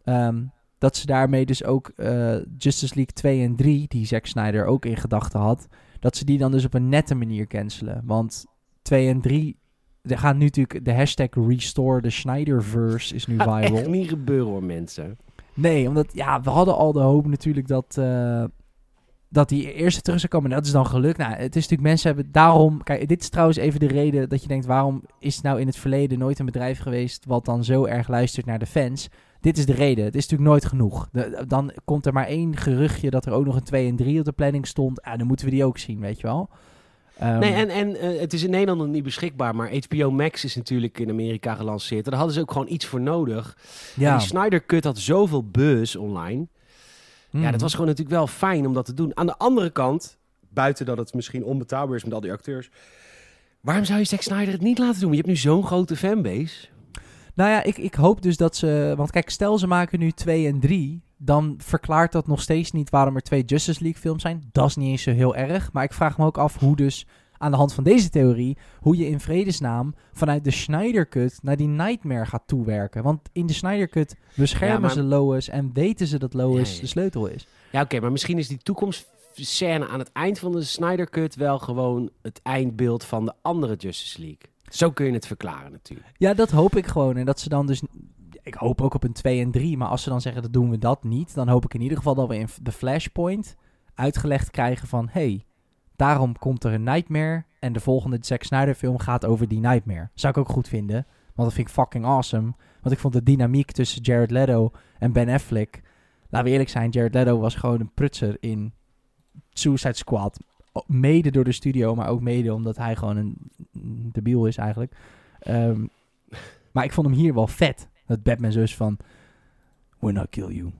ehm, dat ze daarmee dus ook eh, Justice League 2 en 3, die Zack Snyder ook in gedachten had, dat ze die dan dus op een nette manier cancelen. Want 2 en 3, er gaan nu natuurlijk, de hashtag Restore the Snyderverse is nu viral. echt niet gebeuren hoor, mensen. Nee, omdat ja, we hadden al de hoop natuurlijk dat, eh, dat die eerste terug zou komen. En dat is dan gelukt. Nou, het is natuurlijk mensen hebben daarom. Kijk, dit is trouwens even de reden dat je denkt: waarom is nou in het verleden nooit een bedrijf geweest wat dan zo erg luistert naar de fans? Dit is de reden. Het is natuurlijk nooit genoeg. De- dan komt er maar één geruchtje dat er ook nog een 2 en 3 op de planning stond. Ah, dan moeten we die ook zien, weet je wel. Ehm, Nee, en, en eh, het is in Nederland nog niet beschikbaar, maar HBO Max is natuurlijk in Amerika gelanceerd. Daar hadden ze ook gewoon iets voor nodig. En ja. die Snyder Cut had zoveel buzz online. Ja, dat was gewoon natuurlijk wel fijn om dat te doen. Aan de andere kant, buiten dat het misschien onbetaalbaar is met al die acteurs. Waarom zou je Zack Snyder het niet laten doen? Je hebt nu zo'n grote fanbase. Nou ja, ik, ik hoop dus dat ze. Want kijk, stel ze maken nu 2 en 3. Dan verklaart dat nog steeds niet waarom er twee Justice League films zijn. Dat is niet eens zo heel erg. Maar ik vraag me ook af hoe dus. Aan de hand van deze theorie. Hoe je in vredesnaam. vanuit de Snyder Cut. naar die Nightmare gaat toewerken. Want in de Snyder Cut. beschermen Ja, maar- ze Lois. en weten ze dat Lois Ja, ja. de sleutel is. Ja, oké, maar misschien is die toekomstscène aan het eind van de Snyder Cut wel gewoon het eindbeeld van de andere Justice League. Zo kun je het verklaren natuurlijk. Ja, dat hoop ik gewoon. En dat ze dan dus. Ik hoop ook op een 2 en 3. Maar als ze dan zeggen dat doen we dat niet. Dan hoop ik in ieder geval dat we in de Flashpoint uitgelegd krijgen van. hey, daarom komt er een Nightmare. En de volgende Zack Snyder film gaat over die Nightmare. Zou ik ook goed vinden. Want dat vind ik fucking awesome. Want ik vond de dynamiek tussen Jared Leto en Ben Affleck. Laten we eerlijk zijn, Jared Leto was gewoon een prutser in Suicide Squad. Mede door de studio, maar ook mede omdat hij gewoon een debiel is eigenlijk. Ehm, maar ik vond hem hier wel vet. Dat Batman zo is van... When I kill you.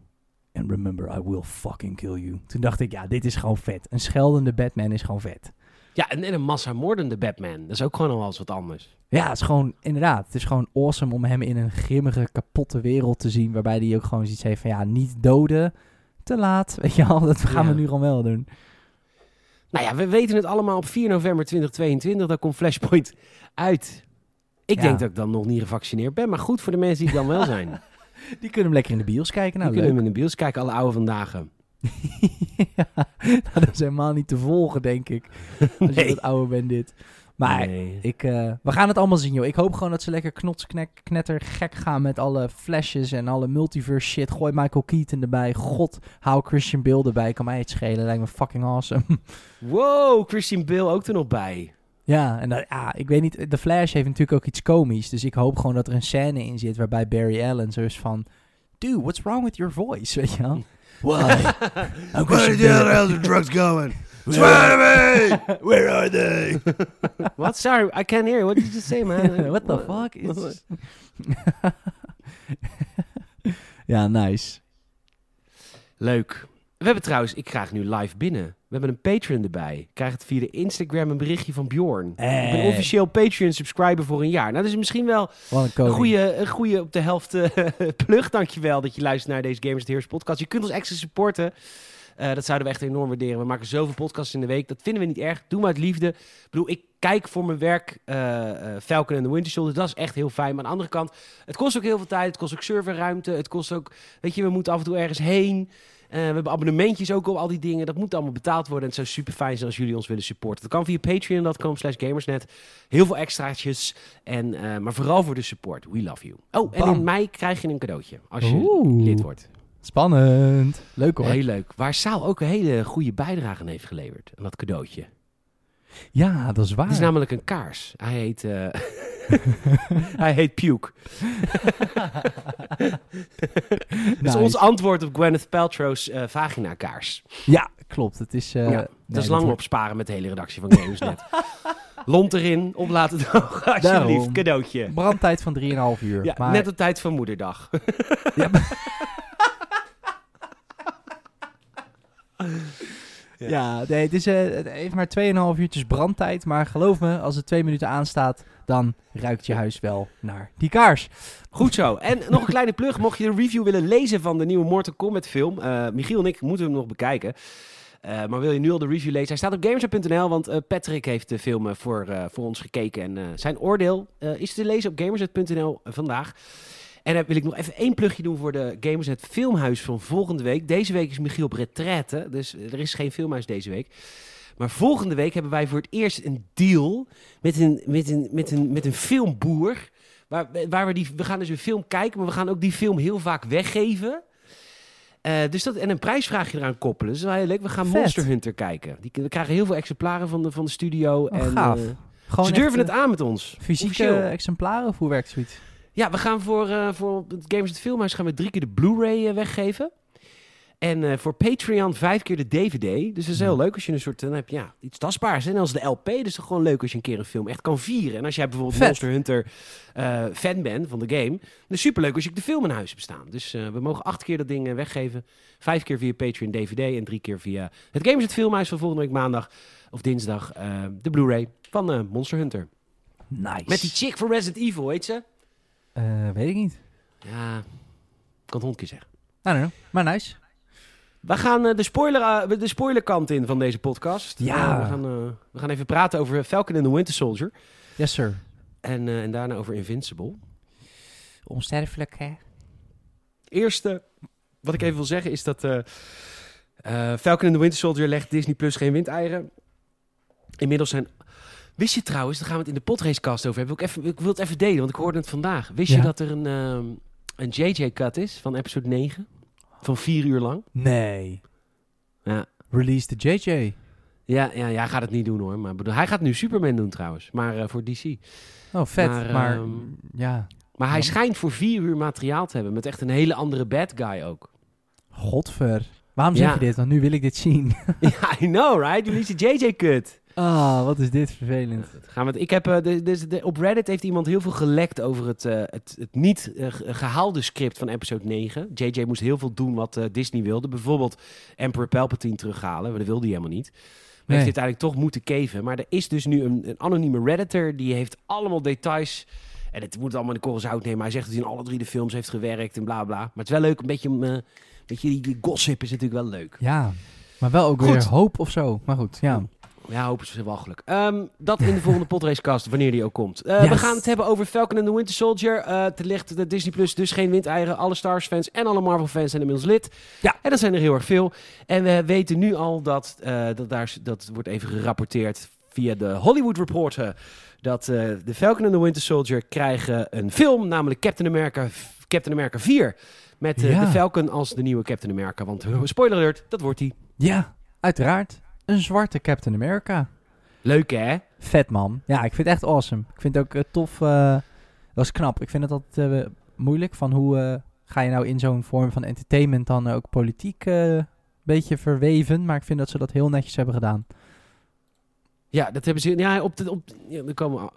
And remember, I will fucking kill you. Toen dacht ik, ja, dit is gewoon vet. Een scheldende Batman is gewoon vet. Ja, en, en een massamoordende Batman. Dat is ook gewoon nog wel eens wat anders. Ja, het is gewoon, inderdaad, het is gewoon awesome om hem in een grimmige, kapotte wereld te zien. Waarbij hij ook gewoon zoiets heeft van, ja, niet doden. Te laat, weet je wel. Dat gaan we nu gewoon wel doen. Nou ja, we weten het allemaal op 4 november 2022. Daar komt Flashpoint uit. Ik Ja. denk dat ik dan nog niet gevaccineerd ben. Maar goed voor de mensen die dan wel zijn. Die kunnen hem lekker in de bios kijken. Nou, die kunnen hem in de bios kijken, alle oude vandaag. ja, nou, dat is helemaal niet te volgen, denk ik. Als je Nee. wat ouder bent dit. Maar Nee. ik, eh, we gaan het allemaal zien, joh. Ik hoop gewoon dat ze lekker knots, knek, knetter, gek gaan met alle flashes en alle multiverse shit. Gooi Michael Keaton erbij. God, hou Christian Bale erbij. Kan mij het schelen. Lijkt me fucking awesome. Wow, Christian Bale ook er nog bij. Ja, en dat, ja, ik weet niet. The Flash heeft natuurlijk ook iets komisch. Dus ik hoop gewoon dat er een scène in zit waarbij Barry Allen zo is van... Dude, what's wrong with your voice? Weet je wel? Why? I'm Christian Bale. drugs going? Spider-Man! Where are they? What? Sorry, I can't hear. What did you say, man? What the fuck is... ja, nice. Leuk. We hebben trouwens, ik krijg nu live binnen. We hebben een Patreon erbij. Ik krijg het via de Instagram een berichtje van Bjorn. Ik ben Eh. officieel Patreon subscriber voor een jaar. Nou, dat is misschien wel een goede, een goede op de helft uh, plug. Dankjewel dat je luistert naar deze Gamers at Heroes podcast. Je kunt ons extra supporten. Eh, dat zouden we echt enorm waarderen. We maken zoveel podcasts in de week. Dat vinden we niet erg. Doe maar uit liefde. Ik bedoel, ik kijk voor mijn werk eh, Falcon en the Winter Soldier. Dat is echt heel fijn. Maar aan de andere kant, het kost ook heel veel tijd. Het kost ook serverruimte. Het kost ook, weet je, we moeten af en toe ergens heen. We hebben abonnementjes ook op al die dingen. Dat moet allemaal betaald worden. En het zou super fijn zijn als jullie ons willen supporten. Dat kan via patreon.com slash gamersnet. Heel veel extraatjes. En, eh, maar vooral voor de support. We love you. Oh, en Bam. in mei krijg je een cadeautje. Als je Oeh. lid wordt. Spannend. Leuk hoor. Heel leuk. Waar Saal ook een hele goede bijdrage aan heeft geleverd. Aan dat cadeautje. Ja, dat is waar. Het is namelijk een kaars. Hij heet... eh, Hij heet Puke. Dat is Nice. ons antwoord op Gwyneth Paltrow's eh, vagina kaars. Ja, klopt. Het is... eh, ja, nee, dat is lang wordt- opsparen met de hele redactie van Gamesnet. Lont erin, op laten drogen, alsjeblieft. Daarom. Cadeautje. Brandtijd van 3,5 uur. Ja, maar net op tijd van moederdag. Ja, Ja, nee, het, is, eh, het heeft maar 2,5 uurtjes brandtijd. Maar geloof me, als het twee minuten aanstaat, dan ruikt je huis wel naar die kaars. Goed zo. En nog een kleine plug. Mocht je de review willen lezen van de nieuwe Mortal Kombat film. eh, Michiel en ik moeten hem nog bekijken. Eh, maar wil je nu al de review lezen? Hij staat op gamersnet.nl, want Patrick heeft de film voor, voor ons gekeken. En zijn oordeel is te lezen op gamersnet.nl vandaag. En dan wil ik nog even één plugje doen voor de Gamersnet Filmhuis van volgende week. Deze week is Michiel op retraite, dus er is geen filmhuis deze week. Maar volgende week hebben wij voor het eerst een deal met een, met een, met een, met een filmboer. Waar, waar we die, we gaan dus een film kijken, maar we gaan ook die film heel vaak weggeven. Eh, dus dat, en een prijsvraagje eraan koppelen. Dat is wel heel leuk. We gaan Vet. Monster Hunter kijken. Die, we krijgen heel veel exemplaren van de, van de studio. Oh, en, gaaf. eh, ze durven het eh, aan met ons. Fysieke Officieel. exemplaren of hoe werkt zoiets? Ja, we gaan voor, eh, voor het Games het Filmhuis gaan we drie keer de Blu-ray eh, weggeven. En eh, voor Patreon vijf keer de DVD. Dus dat is heel leuk als je een soort, dan heb je ja, iets tastbaars. En als de LP, dus is het gewoon leuk als je een keer een film echt kan vieren. En als jij bijvoorbeeld Vet. Monster Hunter fan bent van de game, dan is het superleuk als je de film in huis hebt staan. Dus we mogen acht keer dat ding weggeven. Vijf keer via Patreon DVD en drie keer via het Games het Filmhuis van volgende week maandag of dinsdag de Blu-ray van Monster Hunter. Nice. Met die chick van Resident Evil, weet ze? Eh, weet ik niet. Ja, ik kan het hondje zeggen. I don't know. Maar nice. We gaan eh, de, spoiler, eh, de spoilerkant in van deze podcast. Ja. We, gaan, we gaan even praten over Falcon and the Winter Soldier. Yes, sir. En, eh, en daarna over Invincible. Onsterfelijk, hè? Eerste, wat ik even wil zeggen is dat... eh eh, Falcon and the Winter Soldier legt Disney Plus geen windeieren. Inmiddels zijn... Wist je trouwens, daar gaan we het in de podracecast over hebben. Ik, even, ik wil het even delen, want ik hoorde het vandaag. Wist je dat er een, ehm, een JJ-cut is van episode 9? Van vier uur lang? Nee. Ja. Release de JJ. Ja, ja, ja, hij gaat het niet doen hoor. Maar bedoel, hij gaat nu Superman doen trouwens. Maar eh, voor DC. Oh, vet. Maar, Maar, ehm, ja. Maar hij schijnt voor vier uur materiaal te hebben. Met echt een hele andere bad guy ook. Godver. Waarom zeg Ja. je dit? Want nu wil ik dit zien. ja, I know, right? Is de JJ-cut. Ah, wat is dit vervelend. Gaan we het, ik heb, eh, de, de, de- op Reddit heeft iemand heel veel gelekt over het, eh, het, het niet eh, ge- gehaalde script van episode 9. JJ moest heel veel doen wat Disney wilde. Bijvoorbeeld Emperor Palpatine terughalen. Maar dat wilde hij helemaal niet. Maar Nee. heeft dit eigenlijk toch moeten keven. Maar er is dus nu een, een anonieme redditor. Die heeft allemaal details. En het moet allemaal in de korrels zout nemen. Hij zegt dat hij in alle drie de films heeft gewerkt en bla bla. Maar het is wel leuk. Een beetje, een beetje die, die gossip is natuurlijk wel leuk. Ja. Maar wel ook Goed. weer hoop of zo. Maar goed, ja. Ja, hopen ze wel geluk. Ehm, dat in de volgende podracecast, wanneer die ook komt. Eh, Yes. We gaan het hebben over Falcon and the Winter Soldier. Eh te ligt de Disney Plus dus geen windeieren. Alle Star Wars fans en alle Marvel fans zijn inmiddels lid. Ja. En dat zijn er heel erg veel. En we weten nu al dat, eh, dat, daar, dat wordt even gerapporteerd via de Hollywood Reporter. Dat de Falcon and the Winter Soldier krijgen een film, namelijk Captain America, Captain America 4. Met Ja. de Falcon als de nieuwe Captain America. Want spoiler alert, dat wordt hij. Ja, uiteraard. Een zwarte Captain America. Leuk hè? Vet man. Ja, ik vind het echt awesome. Ik vind het ook eh, tof. eh, dat is knap. Ik vind het altijd eh, moeilijk van hoe ga je nou in zo'n vorm van entertainment dan ook politiek een beetje verweven. Maar ik vind dat ze dat heel netjes hebben gedaan. Ja, dat hebben ze. Ja, op de, op, ja, er komen,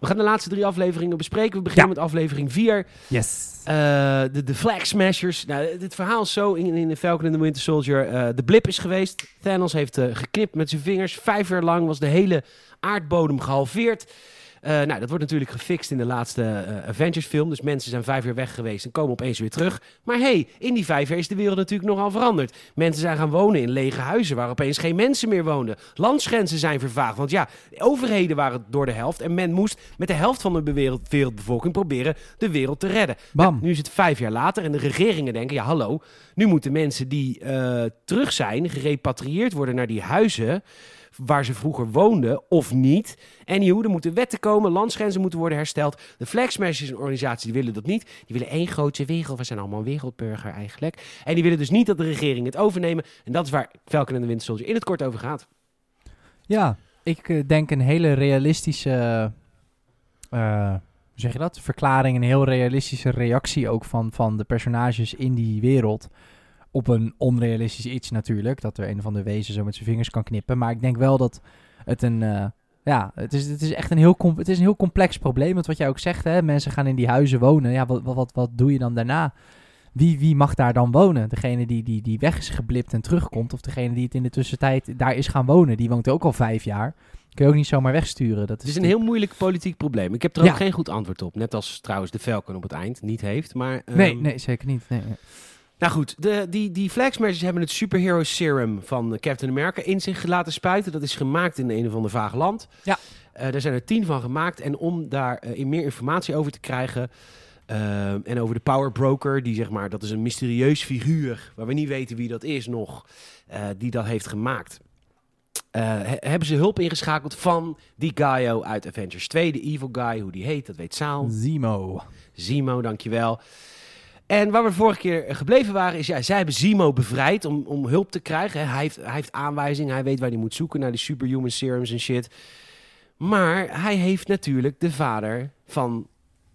we gaan de laatste drie afleveringen bespreken. We beginnen Ja. met aflevering 4. Yes. de, de Flag Smashers. Nou, het verhaal is zo in, in The Falcon and the Winter Soldier. eh, de blip is geweest. Thanos heeft eh, geknipt met zijn vingers. Vijf jaar lang was de hele aardbodem gehalveerd. Eh, nou, dat wordt natuurlijk gefixt in de laatste eh, Avengers film. Dus mensen zijn vijf jaar weg geweest en komen opeens weer terug. Maar hey, in die vijf jaar is de wereld natuurlijk nogal veranderd. Mensen zijn gaan wonen in lege huizen waar opeens geen mensen meer woonden. Landsgrenzen zijn vervaagd. Want ja, de overheden waren door de helft. En men moest met de helft van de wereld, wereldbevolking proberen de wereld te redden. Bam. Nou, nu is het vijf jaar later en de regeringen denken, ja hallo, nu moeten mensen die eh, terug zijn, gerepatrieerd worden naar die huizen waar ze vroeger woonden of niet. En nieuw, er moeten wetten komen, landsgrenzen moeten worden hersteld. De Flag Smashers, een organisatie, die willen dat niet. Die willen één grote wereld. We zijn allemaal wereldburger eigenlijk. En die willen dus niet dat de regering het overnemen. En dat is waar Falcon en de Winter in het kort over gaat. Ja, ik eh, denk een hele realistische, eh, hoe zeg je dat? Verklaring, een heel realistische reactie ook van, van de personages in die wereld. Op een onrealistisch iets natuurlijk, dat er een van de wezen zo met zijn vingers kan knippen. Maar ik denk wel dat het een, eh, ja, het is, het is echt een heel, het is een heel complex probleem. Want wat jij ook zegt, hè, mensen gaan in die huizen wonen. Ja, wat, wat, wat, doe je dan daarna? Wie, wie mag daar dan wonen? Degene die, die, die weg is geblipt en terugkomt, of degene die het in de tussentijd daar is gaan wonen, die woont ook al vijf jaar. Kun je ook niet zomaar wegsturen. Dat Het is is een heel moeilijk politiek probleem. Ik heb er Ja. ook geen goed antwoord op. Net als trouwens de Falcon op het eind niet heeft. Maar, Nee, ehm, nee, zeker niet. Nee, nee. Nou goed, de, die, die Flag Smashers hebben het superhero serum van eh, Captain America in zich laten spuiten. Dat is gemaakt in een of ander vaag land. Ja. Eh, daar zijn er tien van gemaakt. En om daar eh, in meer informatie over te krijgen... en over de Power Broker, die zeg maar, dat is een mysterieus figuur... waar we niet weten wie dat is nog, eh, die dat heeft gemaakt. Eh, he- hebben ze hulp ingeschakeld van die Gaio uit Avengers 2. De evil guy, hoe die heet, dat weet Saal. Zemo. Zemo, dankjewel. En waar we vorige keer gebleven waren, is ja, zij hebben Zemo bevrijd om, om hulp te krijgen. Hij heeft, hij heeft aanwijzingen, hij weet waar hij moet zoeken naar die superhuman serums en shit. Maar hij heeft natuurlijk de vader van,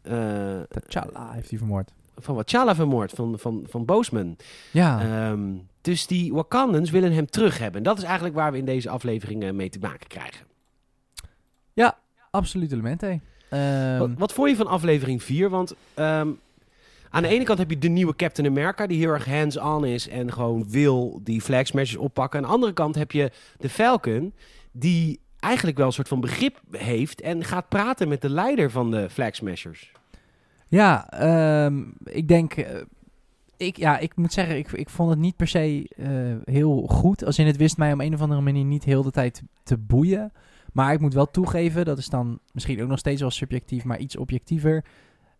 eh T'Challa heeft hij vermoord. van T'Challa vermoord, van, van, van Boseman. Ja, Ehm, dus die Wakandans willen hem terug hebben. En dat is eigenlijk waar we in deze aflevering eh, mee te maken krijgen. absoluut element. Ehm, Wat, wat vond je van aflevering 4? Want ehm, aan de ene kant heb je de nieuwe Captain America, die heel erg hands-on is en gewoon wil die flag smashers oppakken. Aan de andere kant heb je de Falcon, die eigenlijk wel een soort van begrip heeft en gaat praten met de leider van de flag smashers. Ja, ehm, ik denk... eh, ik, ja, ik moet zeggen, ik, ik vond het niet per se eh, heel goed. Als in het wist mij om een of andere manier niet heel de tijd te boeien. Maar ik moet wel toegeven, dat is dan misschien ook nog steeds wel subjectief, maar iets objectiever.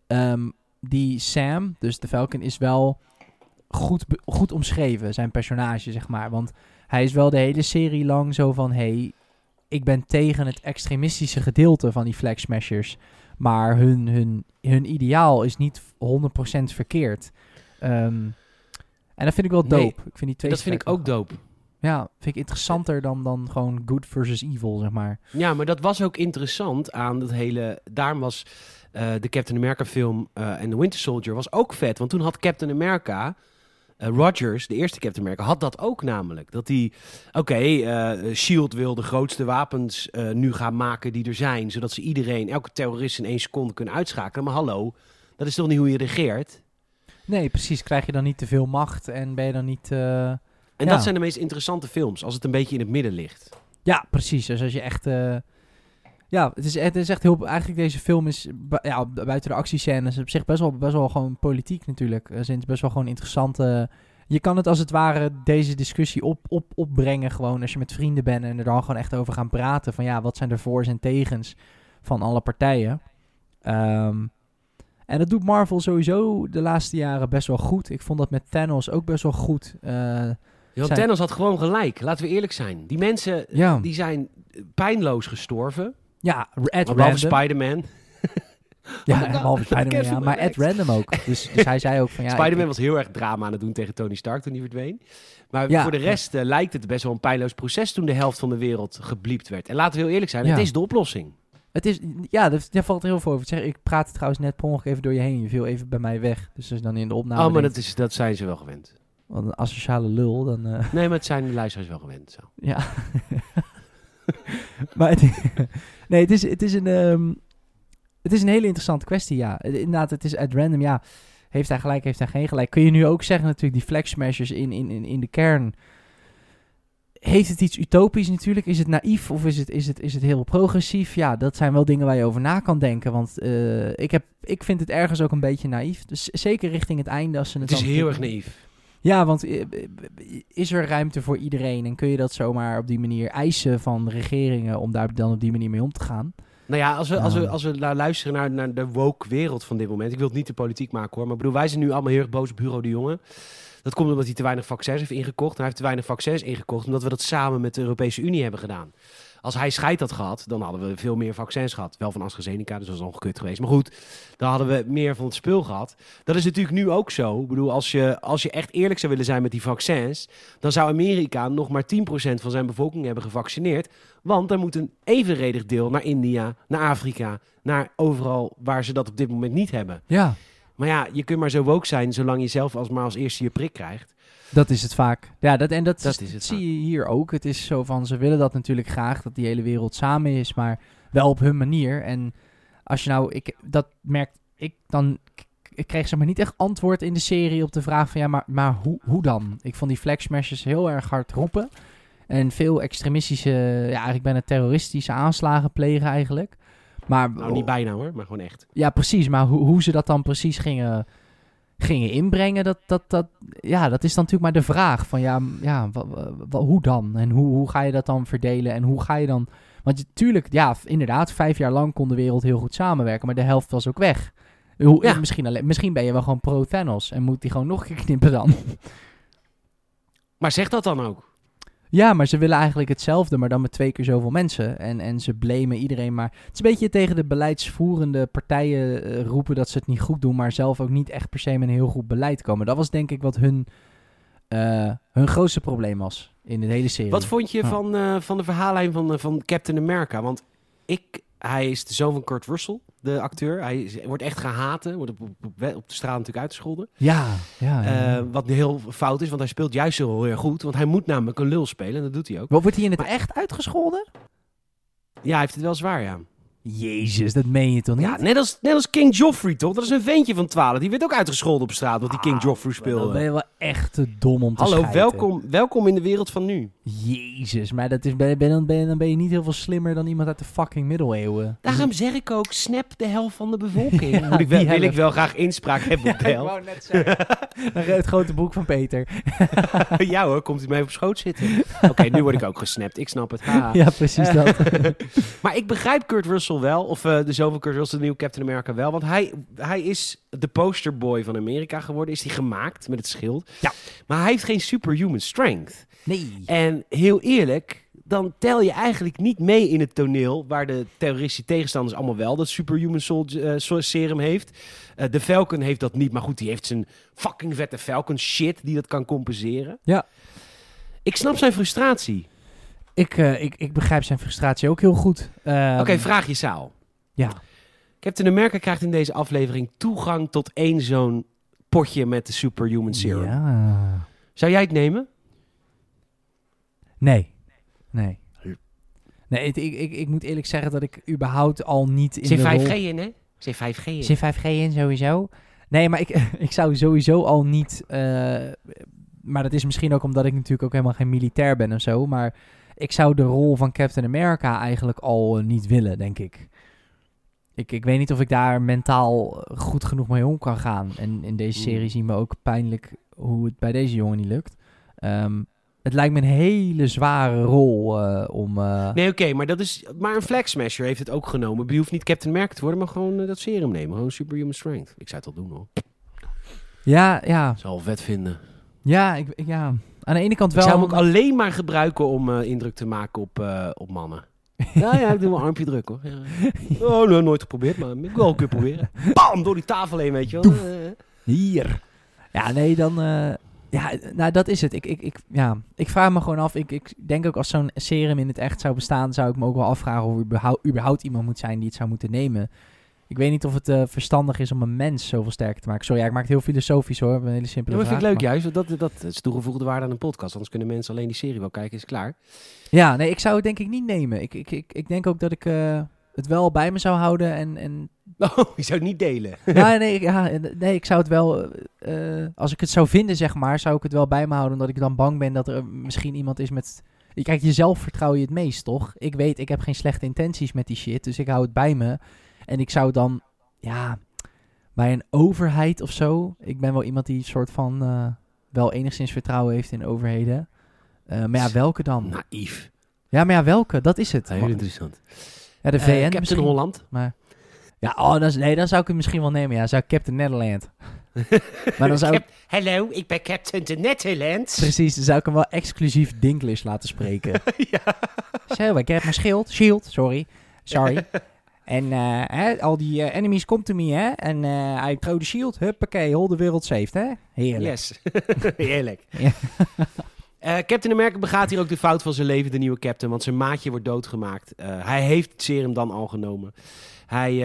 Ehm, die Sam, dus de Falcon, is wel goed, goed omschreven, zijn personage, zeg maar. Want hij is wel de hele serie lang zo van, hey, ik ben tegen het extremistische gedeelte van die Flag Smashers. Maar hun, hun, hun ideaal is niet 100% verkeerd. Ehm, en dat vind ik wel Nee, dope. ik vind die twee dat vind ik ook dope. Ja, vind ik interessanter dan, dan gewoon good versus evil, zeg maar. Ja, maar dat was ook interessant aan dat hele... Daarom was de Captain America film eh, en The Winter Soldier was ook vet. Want toen had Captain America... eh, Rogers, de eerste Captain America, had dat ook namelijk. Dat hij, oké, eh, S.H.I.E.L.D. wil de grootste wapens eh, nu gaan maken die er zijn. Zodat ze iedereen, elke terrorist in één seconde kunnen uitschakelen. Maar hallo, dat is toch niet hoe je regeert? Nee, precies. Krijg je dan niet te veel macht en ben je dan niet... eh, En Ja. dat zijn de meest interessante films, als het een beetje in het midden ligt. Ja, precies. Dus als je echt... eh, Ja, het is, het is echt heel... Eigenlijk deze film is... bu- Ja, bu- buiten de actiescènes op zich best wel, best wel gewoon politiek natuurlijk. Er zijn best wel gewoon interessante... Je kan het als het ware deze discussie op, op, opbrengen gewoon als je met vrienden bent en er dan gewoon echt over gaan praten. Van ja, wat zijn de voor's en tegens van alle partijen. Ehm, en dat doet Marvel sowieso de laatste jaren best wel goed. Ik vond dat met Thanos ook best wel goed. Eh, Want Zijn- Thanos had gewoon gelijk, laten we eerlijk zijn. Die mensen, ja, die zijn pijnloos gestorven. Ja, Behalve Random. Spider-Man. Ja, Oh behalve Spider-Man, Kevin ja. Maar Relax. Random ook. Dus, dus hij zei ook van ja... Spider-Man ik- was heel erg drama aan het doen tegen Tony Stark toen hij verdween. Maar Ja. voor de rest eh, lijkt het best wel een pijnloos proces toen de helft van de wereld gebliept werd. En laten we heel eerlijk zijn, Ja. het is de oplossing. Het is, ja, daar, daar valt er heel veel over te zeggen. Ik praatte trouwens net per ongeluk even door je heen. Je viel even bij mij weg. Dus je dan in de opname oh, maar dat, is, dat zijn ze wel gewend. wat een asociale lul, dan... eh, Nee, maar het zijn de luisteraars wel gewend. Zo. ja. maar het, nee, het is, het, is een, ehm, het is een hele interessante kwestie, ja. Eh, Inderdaad, het is at random, ja. Heeft hij gelijk, heeft hij geen gelijk. Kun je nu ook zeggen natuurlijk, die flag smashers in, in, in, in de kern... heeft het iets utopisch natuurlijk? Is het naïef of is het, is, het, is het heel progressief? Ja, dat zijn wel dingen waar je over na kan denken. Want eh, ik, heb, ik vind het ergens ook een beetje naïef. Dus zeker richting het einde als ze het Het is heel erg naïef. Ja, want eh, is er ruimte voor iedereen? En kun je dat zomaar op die manier eisen van regeringen om daar dan op die manier mee om te gaan? Nou ja, als we, als we, Ja. als we la- luisteren naar, naar de woke wereld van dit moment. Ik wil het niet de politiek maken hoor. Maar bedoel, wij zijn nu allemaal heel erg boos op Bureau de Jonge. Dat komt omdat hij te weinig vaccins heeft ingekocht. En hij heeft te weinig vaccins ingekocht omdat we dat samen met de Europese Unie hebben gedaan. Als hij scheid had gehad, dan hadden we veel meer vaccins gehad. Wel van AstraZeneca, dus dat was ongekut geweest. Maar goed, dan hadden we meer van het spul gehad. Dat is natuurlijk nu ook zo. Ik bedoel, als je, als je echt eerlijk zou willen zijn met die vaccins... dan zou Amerika nog maar 10% van zijn bevolking hebben gevaccineerd. Want er moet een evenredig deel naar India, naar Afrika... naar overal waar ze dat op dit moment niet hebben. Ja, Maar ja, je kunt maar zo woke zijn zolang je zelf als maar als eerste je prik krijgt. Dat is het vaak. Ja, dat, en dat, Dat is, is het zie je hier ook. Het is zo van, ze willen dat natuurlijk graag, dat die hele wereld samen is, maar wel op hun manier. En als je nou, ik, dat merkt ik dan, ik kreeg zeg maar niet echt antwoord in de serie op de vraag van, ja, maar, maar hoe, hoe dan? Ik vond die flag smashers heel erg hard roepen. En veel extremistische, ja, eigenlijk bijna terroristische aanslagen plegen eigenlijk. Maar, Nou, niet bijna hoor, maar gewoon echt. Ja, precies. Maar hoe, hoe ze dat dan precies gingen, gingen inbrengen, dat, dat, dat, ja, dat is dan natuurlijk maar de vraag. Van ja, ja hoe dan? En hoe, hoe ga je dat dan verdelen? En hoe ga je dan... Want je- tuurlijk, ja, inderdaad, vijf jaar lang kon de wereld heel goed samenwerken. Maar de helft was ook weg. Hoe, Ja. misschien, alleen, misschien ben je wel gewoon pro-Thanos. En moet die gewoon nog een keer knippen dan. Maar zeg dat dan ook. Ja, maar ze willen eigenlijk hetzelfde, maar dan met twee keer zoveel mensen. En, en ze blamen iedereen maar. Het is een beetje tegen de beleidsvoerende partijen eh, roepen dat ze het niet goed doen, maar zelf ook niet echt per se met een heel goed beleid komen. Dat was denk ik wat hun, eh, hun grootste probleem was in de hele serie. Wat vond je van, eh, van de verhaallijn van, van Captain America? Want ik, hij is de zoon van Kurt Russell, de acteur. Hij wordt echt gehaat, hè, wordt op, op, de straat natuurlijk uitgescholden. Ja, ja. ja. Eh, wat heel fout is, want hij speelt juist zo heel erg goed. Want hij moet namelijk een lul spelen en dat doet hij ook. Wat wordt hij in het maar- echt uitgescholden? Ja, hij heeft het wel zwaar, ja. Jezus, dat meen je toch niet? Ja, net als, net als King Joffrey, toch? Dat is een ventje van 12. Die werd ook uitgescholden op straat, want die King Ah, Joffrey Dan ben speelde. je wel echt te dom om te Hallo, welkom, welkom in de wereld van nu. Jezus, maar dat is, ben, ben, dan, ben, je- dan ben je niet heel veel slimmer dan iemand uit de fucking middeleeuwen. Daarom zeg ik ook, snap de helft van de bevolking. Ja, Moet ik wel, die wil ik wel graag inspraak hebben op de ik helft. wou net zeggen. het grote boek van Peter. ja hoor, komt hij mij op schoot zitten. Oké, nu word ik ook gesnapt. Ik snap het. Ja, precies dat. Maar ik begrijp Kurt Russell wel, of eh, de van Kurt Russell, de nieuwe Captain America wel. Want hij, hij is de posterboy van Amerika geworden. Is hij gemaakt met het schild. Ja. Maar hij heeft geen superhuman strength. Nee. En heel eerlijk, dan tel je eigenlijk niet mee in het toneel... waar de terroristische tegenstanders allemaal wel dat superhuman sol- eh, serum heeft. Eh, de Falcon heeft dat niet, maar goed, die heeft zijn fucking vette Falcon shit... die dat kan compenseren. Ja. Ik snap zijn frustratie. Ik, eh, ik, ik begrijp zijn frustratie ook heel goed. Ehm, Oké, vraag je Saal. Ja. Captain America krijgt in deze aflevering toegang tot één zo'n potje met de superhuman serum. Ja. Zou jij het nemen? Nee. Nee. Nee, ik, ik, ik moet eerlijk zeggen dat ik überhaupt al niet in Zit de 5G rol... in, hè? Zit 5G in. Zit 5G in sowieso? Nee, maar ik, ik zou sowieso al niet... eh, maar dat is misschien ook omdat ik natuurlijk ook helemaal geen militair ben of zo. Maar ik zou de rol van Captain America eigenlijk al eh, niet willen, denk ik. ik. Ik weet niet of ik daar mentaal eh, goed genoeg mee om kan gaan. En in deze Mm. serie zien we ook pijnlijk hoe het bij deze jongen niet lukt. Ehm, het lijkt me een hele zware rol eh, om... Nee, oké, maar dat is. Maar een Flag Smasher heeft het ook genomen. Je hoeft niet Captain America te worden, maar gewoon dat serum nemen. Gewoon superhuman strength. Ik zou het wel doen hoor. Ja, ja, Zal vet vinden. ja, ik, ik- ja. Aan de ene kant Ik wel... zou hem ook alleen maar gebruiken om eh, indruk te maken op, eh, op mannen. ja, ja, ik doe wel armpje druk hoor. Ja. Oh, nee, nooit geprobeerd, maar ik wil een keer proberen. Bam, door die tafel heen, weet je wel. Eh, Hier. Ja, nee, dan... ja, nou, dat is het. Ik, ik, ik, ja, ik vraag me gewoon af. Ik, ik denk ook als zo'n serum in het echt zou bestaan... zou ik me ook wel afvragen of er überhaupt, überhaupt iemand moet zijn die het zou moeten nemen. Ik weet niet of het eh, verstandig is om een mens zoveel sterker te maken. Sorry, ja, ik maak het heel filosofisch hoor. Een hele simpele Ja, maar vind ik leuk juist, dat, dat is toegevoegde waarde aan een podcast. Anders kunnen mensen alleen die serie wel kijken, is klaar. Ja, nee, ik zou het denk ik niet nemen. Ik, ik, ik, ik denk ook dat ik eh, het wel bij me zou houden en... en Oh, je zou het niet delen. ja, nee, ik- ja, nee, ik zou het wel... eh, als ik het zou vinden, zeg maar, zou ik het wel bij me houden. Omdat ik dan bang ben dat er misschien iemand is met Kijk, jezelf vertrouw je het meest, toch? Ik weet, ik heb geen slechte intenties met die shit, dus ik hou het bij me. En ik zou dan, ja, bij een overheid of zo. Ik ben wel iemand die soort van eh, wel enigszins vertrouwen heeft in overheden. Eh, maar ja, welke dan? Naïef. Ja, maar ja, welke? Dat is het. Heel interessant. ja, de Eh, VN Captain misschien. Holland. Maar ja, oh, dan, is- nee, dan zou ik het misschien wel nemen. Ja, zou ik Captain Nederland. maar dan zou ik, Hallo, ik ben Captain de Netherlands. precies, dan zou ik hem wel exclusief Dinklage laten spreken. ja. Zo, ik heb mijn schild. Shield, sorry. Sorry. En eh, hè, al die eh, enemies come to me, hè. En eh I throw the shield. Huppakee, heel de wereld saved, hè. Heerlijk. Yes. Heerlijk. Captain America begaat hier ook de fout van zijn leven, de nieuwe Captain. Want zijn maatje wordt doodgemaakt. Hij heeft het serum dan al genomen. Hij,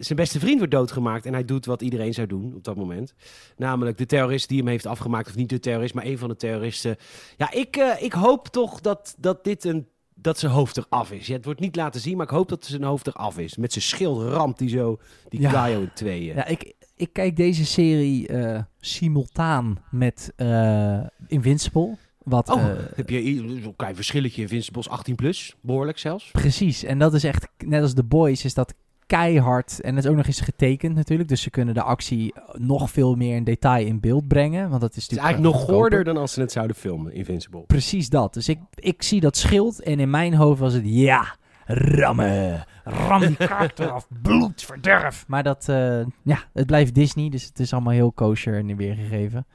zijn beste vriend wordt doodgemaakt. En hij doet wat iedereen zou doen op dat moment. Namelijk de terrorist die hem heeft afgemaakt. Of niet de terrorist, maar een van de terroristen. Ja, ik, ik hoop toch dat, dat dit een... Dat zijn hoofd eraf is. Ja, het wordt niet laten zien, maar ik hoop dat zijn hoofd eraf is. Met zijn schild ramt hij zo die Ja. In tweeën. Ja, ik, ik kijk deze serie eh, simultaan met eh, Invincible. Wat, Oh, eh, heb je zo'n klein verschilletje in Vincibles 18 plus, behoorlijk zelfs. precies. En dat is echt, net als The Boys, is dat keihard. En het is ook nog eens getekend natuurlijk. Dus ze kunnen de actie nog veel meer in detail in beeld brengen. Want dat is Het is natuurlijk eigenlijk nog goorder dan als ze het zouden filmen, Invincible. Precies dat. Dus ik, ik zie dat schild en in mijn hoofd was het ja, rammen. Ram die kaart eraf, bloed, verderf. Maar dat, eh, ja, het blijft Disney, dus het is allemaal heel kosher en weergegeven.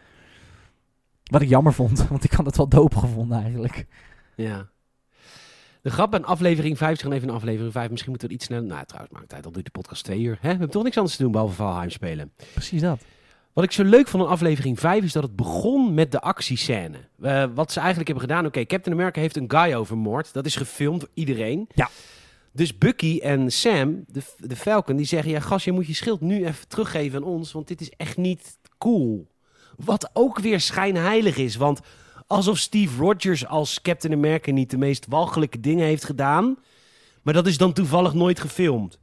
Wat ik jammer vond, want ik had het wel doop gevonden eigenlijk. Ja. De grap aan aflevering 5, zeg even in aflevering 5. Misschien moeten we iets sneller... Nou, trouwens, maakt tijd. Al duurt de podcast twee uur. Hè? We hebben toch niks anders te doen behalve Valheim spelen. Precies dat. Wat ik zo leuk vond aan aflevering 5 is dat het begon met de actiescène. Eh, wat ze eigenlijk hebben gedaan. Oké, Captain America heeft een guy vermoord. Dat is gefilmd door iedereen. Ja. Dus Bucky en Sam, de, de Falcon, die zeggen... Ja, gast, je moet je schild nu even teruggeven aan ons. Want dit is echt niet cool. Wat ook weer schijnheilig is. Want alsof Steve Rogers als Captain America niet de meest walgelijke dingen heeft gedaan. Maar dat is dan toevallig nooit gefilmd.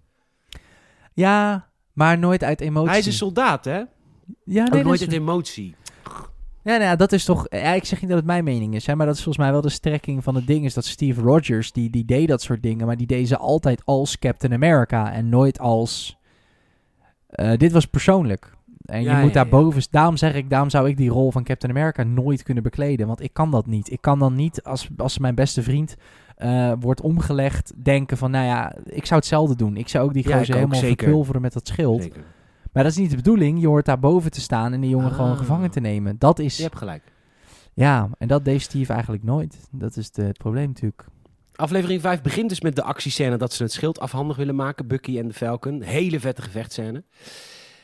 Ja, maar nooit uit emotie. Hij is een soldaat, hè? ja, nee, nooit uit emotie. Ja, nou ja, dat is toch. Ja, ik zeg niet dat het mijn mening is, hè, maar dat is volgens mij wel de strekking van het ding. Is dat Steve Rogers, die, die deed dat soort dingen, maar die deed ze altijd als Captain America en nooit als. eh, dit was persoonlijk. En Ja, je moet ja, daar ja. boven. Daarom zeg ik, daarom zou ik die rol van Captain America nooit kunnen bekleden. Want ik kan dat niet. Ik kan dan niet, als, als mijn beste vriend eh, wordt omgelegd, denken van, nou ja, ik zou hetzelfde doen. Ik zou ook die Ja, gozer helemaal verpulveren met dat schild. Zeker. Maar dat is niet de bedoeling. Je hoort daar boven te staan en die jongen Ah. gewoon gevangen te nemen. Dat is. Je hebt gelijk. Ja, en dat deed Steve eigenlijk nooit. Dat is de, het probleem natuurlijk. Aflevering 5 begint dus met de actiescène dat ze het schild afhandig willen maken. Bucky en de Falcon. Hele vette gevechtscène.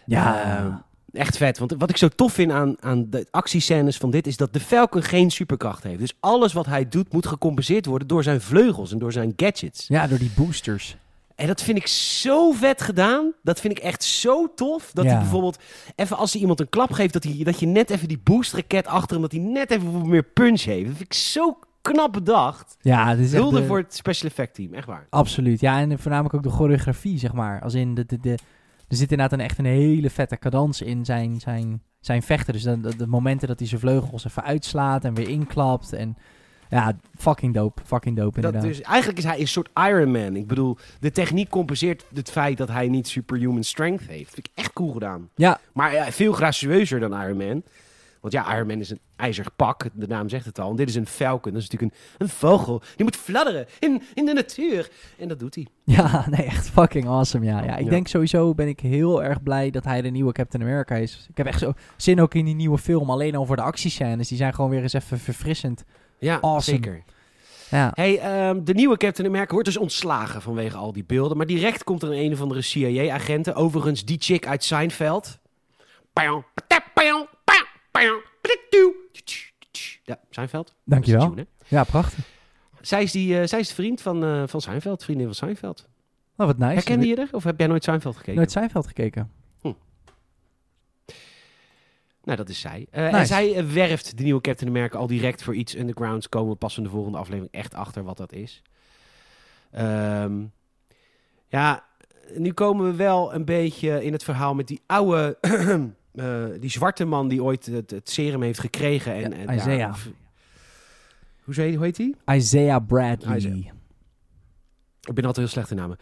Eh, echt vet. Want wat ik zo tof vind aan, aan de actiescènes van dit... is dat de Falcon geen superkracht heeft. Dus alles wat hij doet moet gecompenseerd worden... door zijn vleugels en door zijn gadgets. ja, door die boosters. En dat vind ik zo vet gedaan. Dat vind ik echt zo tof. Dat Ja. hij bijvoorbeeld even als hij iemand een klap geeft... dat, hij, dat je net even die boostraket achter hem... dat hij net even meer punch heeft. Dat vind ik zo knap bedacht. Ja, dit is Hulde de- voor het special effect team. Echt waar. Absoluut. Ja, en voornamelijk ook de choreografie, zeg maar. Als in de, de, de, er zit inderdaad een echt een hele vette cadans in zijn, zijn, zijn vechten. Dus de, de, de momenten dat hij zijn vleugels even uitslaat en weer inklapt. En ja, fucking dope. Fucking dope Dat inderdaad. dus, eigenlijk is hij een soort Iron Man. Ik bedoel, de techniek compenseert het feit dat hij niet superhuman strength heeft. Vind ik echt cool gedaan. Ja, Maar ja, veel gracieuzer dan Iron Man. Want ja, Iron Man is een ijzeren pak. De naam zegt het al. En dit is een falcon. Dat is natuurlijk een, een vogel. Die moet fladderen in, in de natuur. En dat doet hij. ja, nee, echt fucking awesome. Ja, ja ik Ja. denk sowieso ben ik heel erg blij dat hij de nieuwe Captain America is. Ik heb echt zo zin ook in die nieuwe film. Alleen al voor de actiescènes. Die zijn gewoon weer eens even verfrissend. Ja, Awesome. zeker. Ja, Hey, ehm, de nieuwe Captain America wordt dus ontslagen vanwege al die beelden. Maar direct komt er een, een of andere CIA-agenten. Overigens, die chick uit Seinfeld. Ja, Seinfeld. dankjewel. Tune? Ja, prachtig. Zij is, die, eh, zij is de vriend van, eh, van Seinfeld, vriendin van Seinfeld. Oh, wat nice. Herkende je er? Of heb jij nooit Seinfeld gekeken? Nooit Seinfeld gekeken. Nou, dat is zij. Eh, En zij werft de nieuwe Captain America al direct voor iets undergrounds. Komen we pas in de volgende aflevering echt achter wat dat is. Ehm, ja, nu komen we wel een beetje in het verhaal met die oude... eh, die zwarte man die ooit het, het serum heeft gekregen. En, Ja, en Isaiah. Hoe heet, hoe heet die? Isaiah Bradley. Isaiah. Ik ben altijd heel slecht in namen.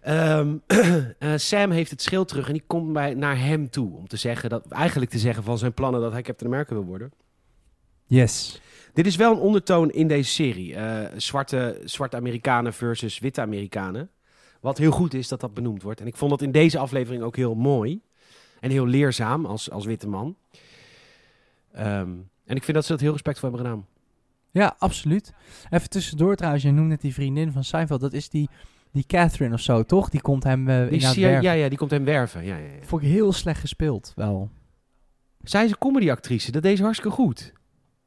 Ehm, eh, Sam heeft het schild terug en die komt bij, naar hem toe. Om te zeggen dat, eigenlijk te zeggen van zijn plannen dat hij Captain America wil worden. Yes. Dit is wel een ondertoon in deze serie. Eh, zwarte, zwarte Amerikanen versus witte Amerikanen. Wat heel goed is dat dat benoemd wordt. En ik vond dat in deze aflevering ook heel mooi. En heel leerzaam als, als witte man. Ehm, en ik vind dat ze dat heel respectvol hebben gedaan. Ja, absoluut. Even tussendoor trouwens, je noemde net die vriendin van Seinfeld. Dat is die, die Catherine of zo, toch? Die komt hem uh, Die zie werven. ja, ja, die komt hem werven. Ja, ja, ja. Vond ik heel slecht gespeeld, wel. Zij is een comedyactrice. Dat deed ze hartstikke goed.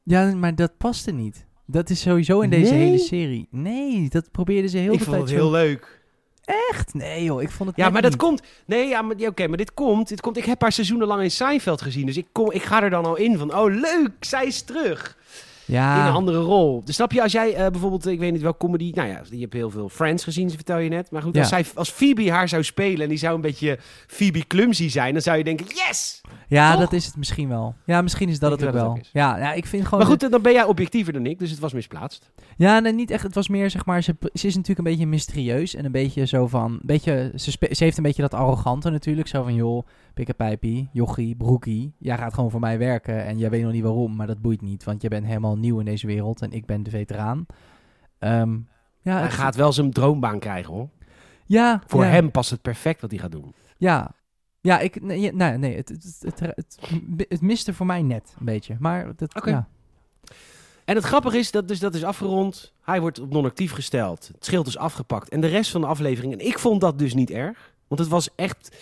Ja, maar dat paste niet. Dat is sowieso in deze Nee? hele serie. Nee, dat probeerden ze heel ik de vond het heel leuk. Echt? Nee joh, ik vond het Ja, maar dat komt. Nee, ja, maar, ja, oké, maar dit komt, dit komt. Ik heb haar seizoenen lang in Seinfeld gezien. Dus ik, kom, ik ga er dan al in van. Oh, leuk, zij is terug. Ja, In een andere rol. Dus snap je, als jij eh, bijvoorbeeld, ik weet niet welke comedy. Nou ja, je hebt heel veel Friends gezien, vertel je net. Maar goed, als, zij, als Phoebe haar zou spelen en die zou een beetje Phoebe clumsy zijn, dan zou je denken: yes! Ja toch? dat is het misschien wel. Ja, misschien is dat Ik het ook dat wel. het. Ja, ja, ik vind gewoon... Maar goed, dan ben jij objectiever dan ik, dus het was misplaatst. Ja, nee, niet echt. Het was meer, zeg maar, ze, ze is natuurlijk een beetje mysterieus en een beetje zo van, een beetje, ze, ze heeft een beetje dat arrogante natuurlijk, zo van, joh, pikkenpijpie, jochie, broekie, jij gaat gewoon voor mij werken en jij weet nog niet waarom, maar dat boeit niet, want jij bent helemaal nieuw in deze wereld en ik ben de veteraan. Ehm, ja, Hij gaat wel zijn droombaan krijgen hoor. ja, Voor ja, hem past het perfect wat hij gaat doen. Ja, ja, ik, nee, ja, nee, het, het, het, het, het, het miste voor mij net een beetje, maar dat, Oké. ja. En het grappige is, dat, dus dat is afgerond. Hij wordt op non-actief gesteld. Het schild is afgepakt. En de rest van de aflevering... En ik vond dat dus niet erg. Want het was echt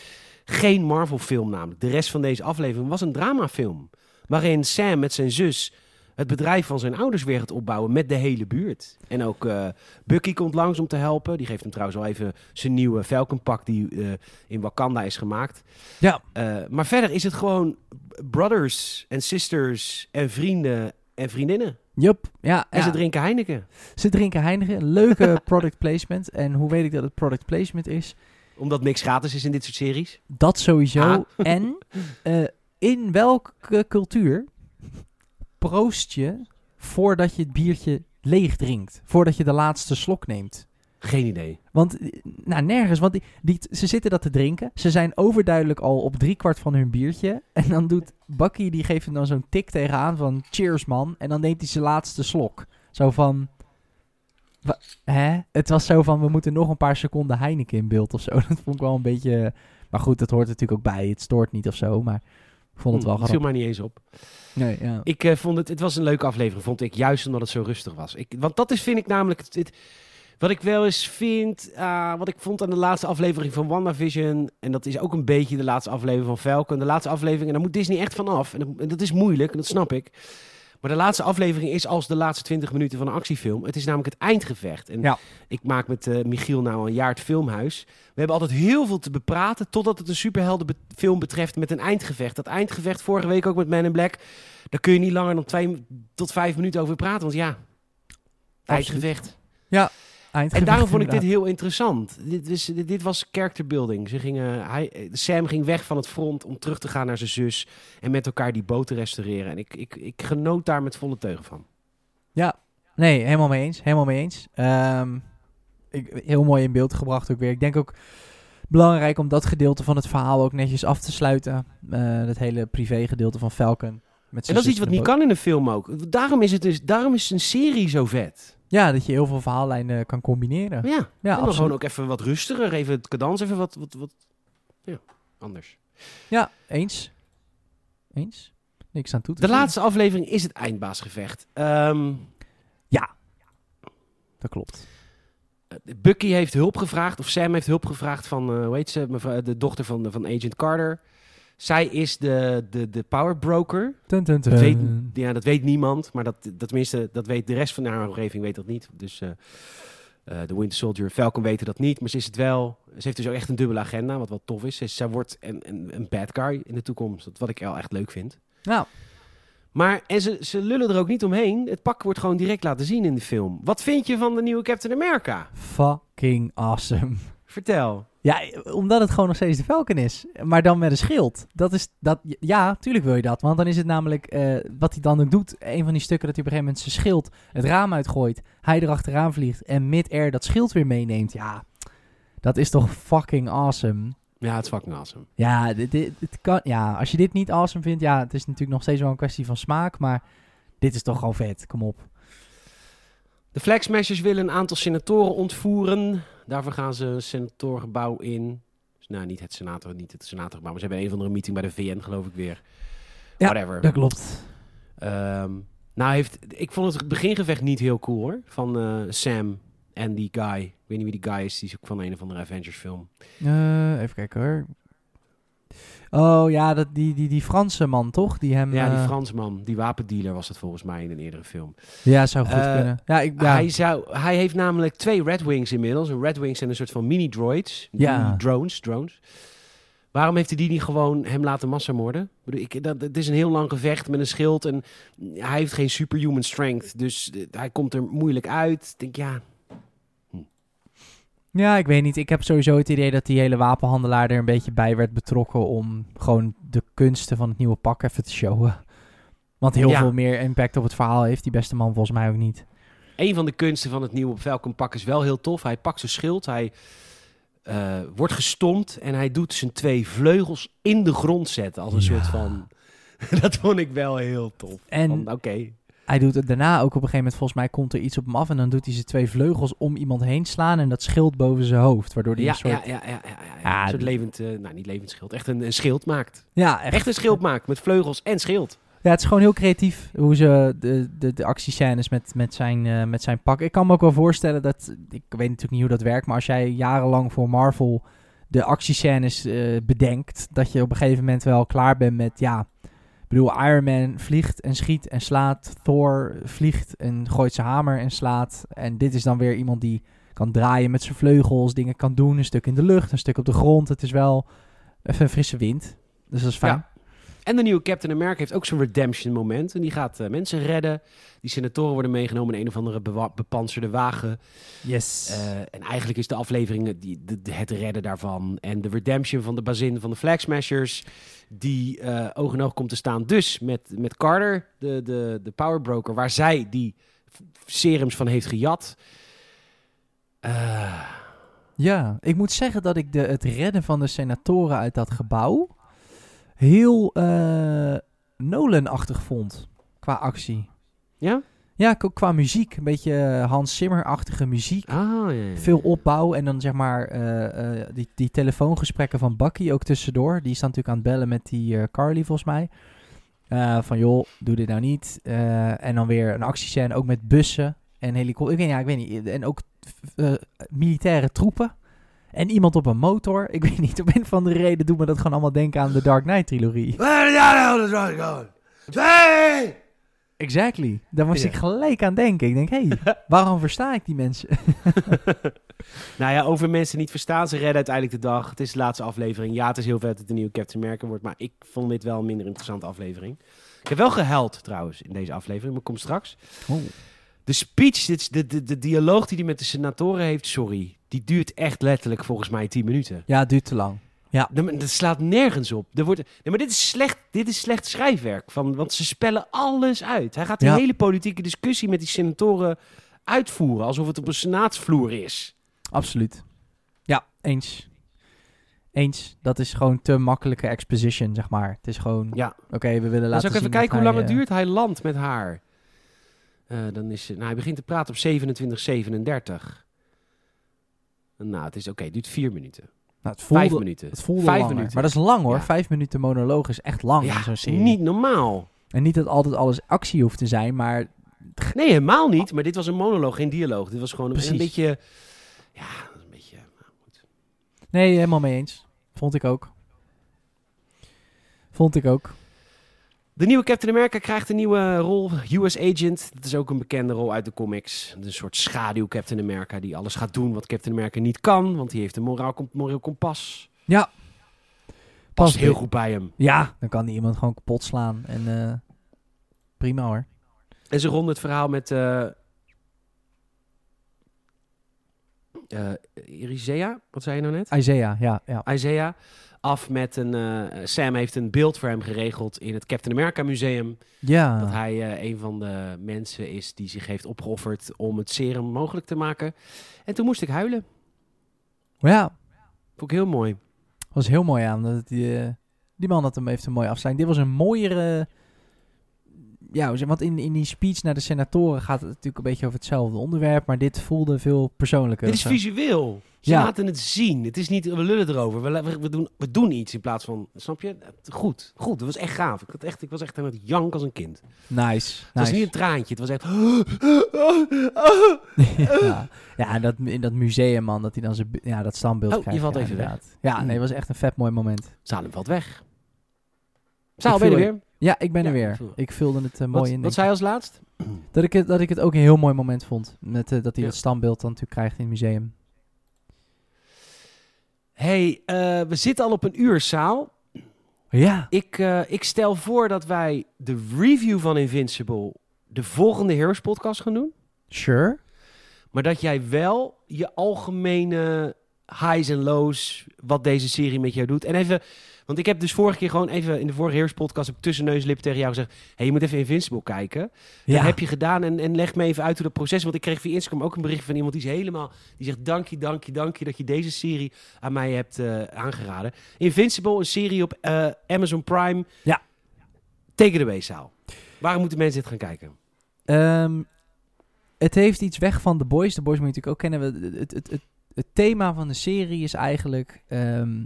geen Marvel-film namelijk. De rest van deze aflevering was een dramafilm. Waarin Sam met zijn zus het bedrijf van zijn ouders weer gaat opbouwen met de hele buurt. En ook eh, Bucky komt langs om te helpen. Die geeft hem trouwens al even zijn nieuwe Falcon pak die eh, in Wakanda is gemaakt. Ja. Eh, maar verder is het gewoon brothers en sisters en vrienden en vriendinnen. Jup, ja. En ja. ze drinken Heineken. Ze drinken Heineken. Leuke product placement. En hoe weet ik dat het product placement is? Omdat niks gratis is in dit soort series. Dat sowieso. Ah. En in welke cultuur proost je voordat je het biertje leeg drinkt? Voordat je de laatste slok neemt? Geen idee. Want, nou nergens, want die, die, ze zitten dat te drinken. Ze zijn overduidelijk al op driekwart van hun biertje. En dan doet Bucky, die geeft hem dan zo'n tik tegenaan van cheers man. En dan neemt hij zijn laatste slok. Zo van, wa- hè? Het was zo van, we moeten nog een paar seconden Heineken in beeld of zo. Dat vond ik wel een beetje, maar goed, dat hoort natuurlijk ook bij. Het stoort niet of zo, maar vond het wel Hm, viel grappig. mij niet eens op. Nee, ja. Ik eh, vond het, het was een leuke aflevering, vond ik. Juist omdat het zo rustig was. Ik, want dat is, vind ik namelijk, het, het- wat ik wel eens vind, ah, wat ik vond aan de laatste aflevering van WandaVision. En dat is ook een beetje de laatste aflevering van Falcon. De laatste aflevering, en daar moet Disney echt van af. En dat, en dat is moeilijk, en dat snap ik. Maar de laatste aflevering is als de laatste 20 minuten van een actiefilm. Het is namelijk het eindgevecht. En Ja. ik maak met eh, Michiel nou een jaar het filmhuis. We hebben altijd heel veel te bepraten, totdat het een superheldenfilm betreft met een eindgevecht. Dat eindgevecht vorige week ook met Man in Black. Daar kun je niet langer dan twee tot vijf minuten over praten. Want ja, eindgevecht. En daarom vond ik dit heel interessant. Dit, is, dit, dit was character building. Ze gingen, hij, Sam ging weg van het front om terug te gaan naar zijn zus. En met elkaar die boot te restaureren. En ik, ik, ik genoot daar met volle teugen van. Nee, helemaal mee eens. Helemaal mee eens. Ehm, ik, heel mooi in beeld gebracht ook weer. Ik denk ook belangrijk om dat gedeelte van het verhaal ook netjes af te sluiten. Eh dat hele privé gedeelte van Falcon. Met En dat is iets wat niet kan in een film ook. Daarom is, het dus, daarom is een serie zo vet. Ja, dat je heel veel verhaallijnen kan combineren. Ja, Ja, absoluut. gewoon ook even wat rustiger. Even het cadans even wat, wat, wat ja, anders. Ja, eens. Eens. Niks aan toe te De laatste aflevering is het eindbaasgevecht. Ehm, Dat klopt. Eh, Bucky heeft hulp gevraagd, of Sam heeft hulp gevraagd van, eh hoe heet ze, mevrouw, de dochter van, van Agent Carter. Zij is de, de, de power broker. Dun, dun, dun. Dat weet, ja, dat weet niemand, maar dat, dat, tenminste, dat weet de rest van haar omgeving weet dat niet. Dus eh, eh, de Winter Soldier en Falcon weten dat niet, maar ze is het wel. Ze heeft dus ook echt een dubbele agenda, wat wel tof is. Ze, zij wordt een, een, een bad guy in de toekomst, wat ik wel echt leuk vind. Nou, Maar en ze, ze lullen er ook niet omheen. Het pak wordt gewoon direct laten zien in de film. Wat vind je van de nieuwe Captain America? fucking awesome. Vertel. Ja, omdat het gewoon nog steeds de Falcon is. Maar dan met een schild. Dat is, dat, ja, tuurlijk wil je dat. Want dan is het namelijk, eh, wat hij dan ook doet, een van die stukken dat hij op een gegeven moment zijn schild het raam uitgooit. Hij erachteraan vliegt en mid-air dat schild weer meeneemt. Ja, dat is toch fucking awesome. Ja, het is fucking awesome. Ja, dit, dit, dit kan, ja, als je dit niet awesome vindt, ja, het is natuurlijk nog steeds wel een kwestie van smaak. Maar dit is toch gewoon vet, kom op. De Flag Smashers willen een aantal senatoren ontvoeren. Daarvoor gaan ze een senatorgebouw in. Dus, nou, niet het senator, niet het senatorgebouw, maar ze hebben een of andere meeting bij de VN, geloof ik weer. Ja, Whatever. Dat klopt. Ehm, nou, heeft, ik vond het begingevecht niet heel cool hoor. Van eh, Sam en die guy. Ik weet niet wie die guy is. Die is ook van een of andere Avengers film. Eh, even kijken hoor. Oh ja, dat, die, die, die Franse man toch? Die hem, Ja, die eh, Fransman, die wapendealer was dat volgens mij in een eerdere film. Ja, zou goed Eh, kunnen. Ja, ik, ja. Hij, zou, hij heeft namelijk twee Red Wings inmiddels. Een Red Wings zijn een soort van mini-droids. Ja. Mini-drones, drones. Waarom heeft hij die niet gewoon hem laten massamoorden? Ik, dat, het is een heel lang gevecht met een schild en hij heeft geen superhuman strength. Dus eh, hij komt er moeilijk uit. Ik denk, ja, ja, ik weet niet. Ik heb sowieso het idee dat die hele wapenhandelaar er een beetje bij werd betrokken om gewoon de kunsten van het nieuwe pak even te showen. Want heel Ja. veel meer impact op het verhaal heeft die beste man volgens mij ook niet. een van de kunsten van het nieuwe Falcon pak is wel heel tof. Hij pakt zijn schild, hij eh, wordt gestompt en hij doet zijn twee vleugels in de grond zetten. Als een Ja. soort van... dat vond ik wel heel tof. En Oké, hij doet het daarna ook op een gegeven moment, volgens mij komt er iets op hem af en dan doet hij zijn twee vleugels om iemand heen slaan en dat schild boven zijn hoofd. Waardoor hij ja, een soort... ja, ja, ja, ja, ja, Een soort d- levend, eh, nou niet levend schild, echt een, een schild maakt. Ja, echt. Echt een schild maakt met vleugels en schild. Ja, het is gewoon heel creatief hoe ze de, de, de actiescènes met, met, zijn, eh, met zijn pak. Ik kan me ook wel voorstellen dat. Ik weet natuurlijk niet hoe dat werkt, maar als jij jarenlang voor Marvel de actiescènes eh, bedenkt, dat je op een gegeven moment wel klaar bent met. Ja, bedoel, Iron Man vliegt en schiet en slaat. Thor vliegt en gooit zijn hamer en slaat. En dit is dan weer iemand die kan draaien met zijn vleugels, dingen kan doen. Een stuk in de lucht, een stuk op de grond. Het is wel even een frisse wind. Dus dat is fijn. Ja. En de nieuwe Captain America heeft ook zo'n redemption moment. En die gaat eh, mensen redden. Die senatoren worden meegenomen in een of andere bepanserde wagen. Yes. Eh, en eigenlijk is de aflevering eh, die, de, de- het redden daarvan. En de redemption van de bazin van de Flag Smashers. Die eh oog in oog komt te staan. Dus met, met Carter, de, de, de power broker. Waar zij die serums van heeft gejat. Ja, ik moet zeggen dat ik de, het redden van de senatoren uit dat gebouw heel Nolan-achtig vond qua actie. ja? Ja, ook qua muziek. Een beetje eh, Hans Zimmer-achtige muziek. Ah, ja, ja. Veel opbouw en dan zeg maar eh, die, die telefoongesprekken van Bucky ook tussendoor. Die dan natuurlijk aan het bellen met die Carly volgens mij. Van joh, doe dit nou niet. En dan weer een actiescène ook met bussen en helikopters. Ik weet, ja, ik weet niet. En ook militaire troepen. En iemand op een motor. Ik weet niet, op een van de reden doet me dat gewoon allemaal denken aan de Dark Knight trilogie. Hey! Exactly. Daar moest Ja. ik gelijk aan denken. Ik denk, hé, hey, waarom versta ik die mensen? nou ja, over mensen niet verstaan. Ze redden uiteindelijk de dag. Het is de laatste aflevering. Ja, het is heel vet dat het een nieuwe Captain America wordt. Maar ik vond dit wel een minder interessante aflevering. Ik heb wel gehuild trouwens in deze aflevering. Maar kom straks. De speech, de, de, de dialoog die hij met de senatoren heeft, sorry. Die duurt echt letterlijk volgens mij 10 minuten. Ja, het duurt te lang. Dat, dat slaat nergens op. Er wordt, nee, maar dit is slecht, dit is slecht schrijfwerk. Van, want ze spellen alles uit. Hij gaat de Ja. hele politieke discussie met die senatoren uitvoeren. Alsof het op een senaatsvloer is. Absoluut. Ja, eens. Eens. Dat is gewoon te makkelijke exposition, zeg maar. Het is gewoon, Ja. oké, we willen laten zal ik even zien kijken hoe lang het hij, duurt. Hij landt met haar. Eh, dan is, nou, hij begint te praten op 27:37. Nou, het is oké. het duurt vier minuten. nou, het voelde, Vijf minuten. Het voelde Vijf langer. minuten. Maar dat is lang hoor. Ja. Vijf minuten monoloog is echt lang in zo'n serie. niet normaal. En niet dat altijd alles actie hoeft te zijn, maar Nee, helemaal niet. Maar dit was een monoloog, geen dialoog. Dit was gewoon Precies. een beetje... Ja, een beetje... nou, goed. nee, helemaal mee eens. Vond ik ook. Vond ik ook. De nieuwe Captain America krijgt een nieuwe rol, US Agent. Dat is ook een bekende rol uit de comics. Een soort schaduw Captain America die alles gaat doen wat Captain America niet kan. Want die heeft een moraal, moreel kompas. Ja. Past heel goed bij hem. Ja, dan kan die iemand gewoon kapot slaan. En eh, prima hoor. En ze ronden het verhaal met... Irisea, wat zei je nou net? Isaiah, ja. ja. Isaiah af met een... eh, Sam heeft een beeld voor hem geregeld in het Captain America Museum. Ja. Dat hij eh, een van de mensen is die zich heeft opgeofferd om het serum mogelijk te maken. En toen moest ik huilen. ja, Vond ik heel mooi. was heel mooi aan. Dat die, eh, die man had hem heeft een mooi afsluiting. Dit was een mooiere... Ja, want in, in die speech naar de senatoren gaat het natuurlijk een beetje over hetzelfde onderwerp. Maar dit voelde veel persoonlijker. Dit is visueel. Ze Ja. laten het zien. Het is niet, we lullen erover. We, we, we doen, we doen iets in plaats van, snap je? Goed, goed. Dat was echt gaaf. Ik, had echt, ik was echt aan het jank als een kind. Nice. Het was niet een traantje. Het was echt... ja, ja en dat, in dat museum, man, dat hij dan zijn... Ja, dat standbeeld Oh, je krijgt. valt ja, even weg. Ja, nee, het was echt een vet mooi moment. Salem valt weg. Saal, ben je er weer? Ja, ik ben er weer. ik vulde het eh, mooi Wat, in. wat zei je als laatst? dat, ik het, dat ik het ook een heel mooi moment vond. Met, eh, dat hij dat standbeeld dan natuurlijk krijgt in het museum. Hey, eh, we zitten al op een uur, Saal. Ja. Ik, eh, ik stel voor dat wij de review van Invincible de volgende Heroes podcast gaan doen. Sure. Maar dat jij wel je algemene highs en lows, wat deze serie met jou doet. En even, want ik heb dus vorige keer gewoon even in de vorige Heroes podcast heb ik tussen neus tegen jou gezegd. hey, je moet even Invincible kijken. Ja. Dat heb je gedaan en, en leg me even uit hoe dat proces. Want ik kreeg via Instagram ook een bericht van iemand die is helemaal, die zegt dank je, dank je, dank je dat je deze serie aan mij hebt eh, aangeraden. Invincible, een serie op eh, Amazon Prime. Ja. Teken de weesaal. Waarom moeten mensen dit gaan kijken? Ehm, het heeft iets weg van The Boys. The Boys moet je natuurlijk ook kennen. Het, het, het, het thema van de serie is eigenlijk... ehm,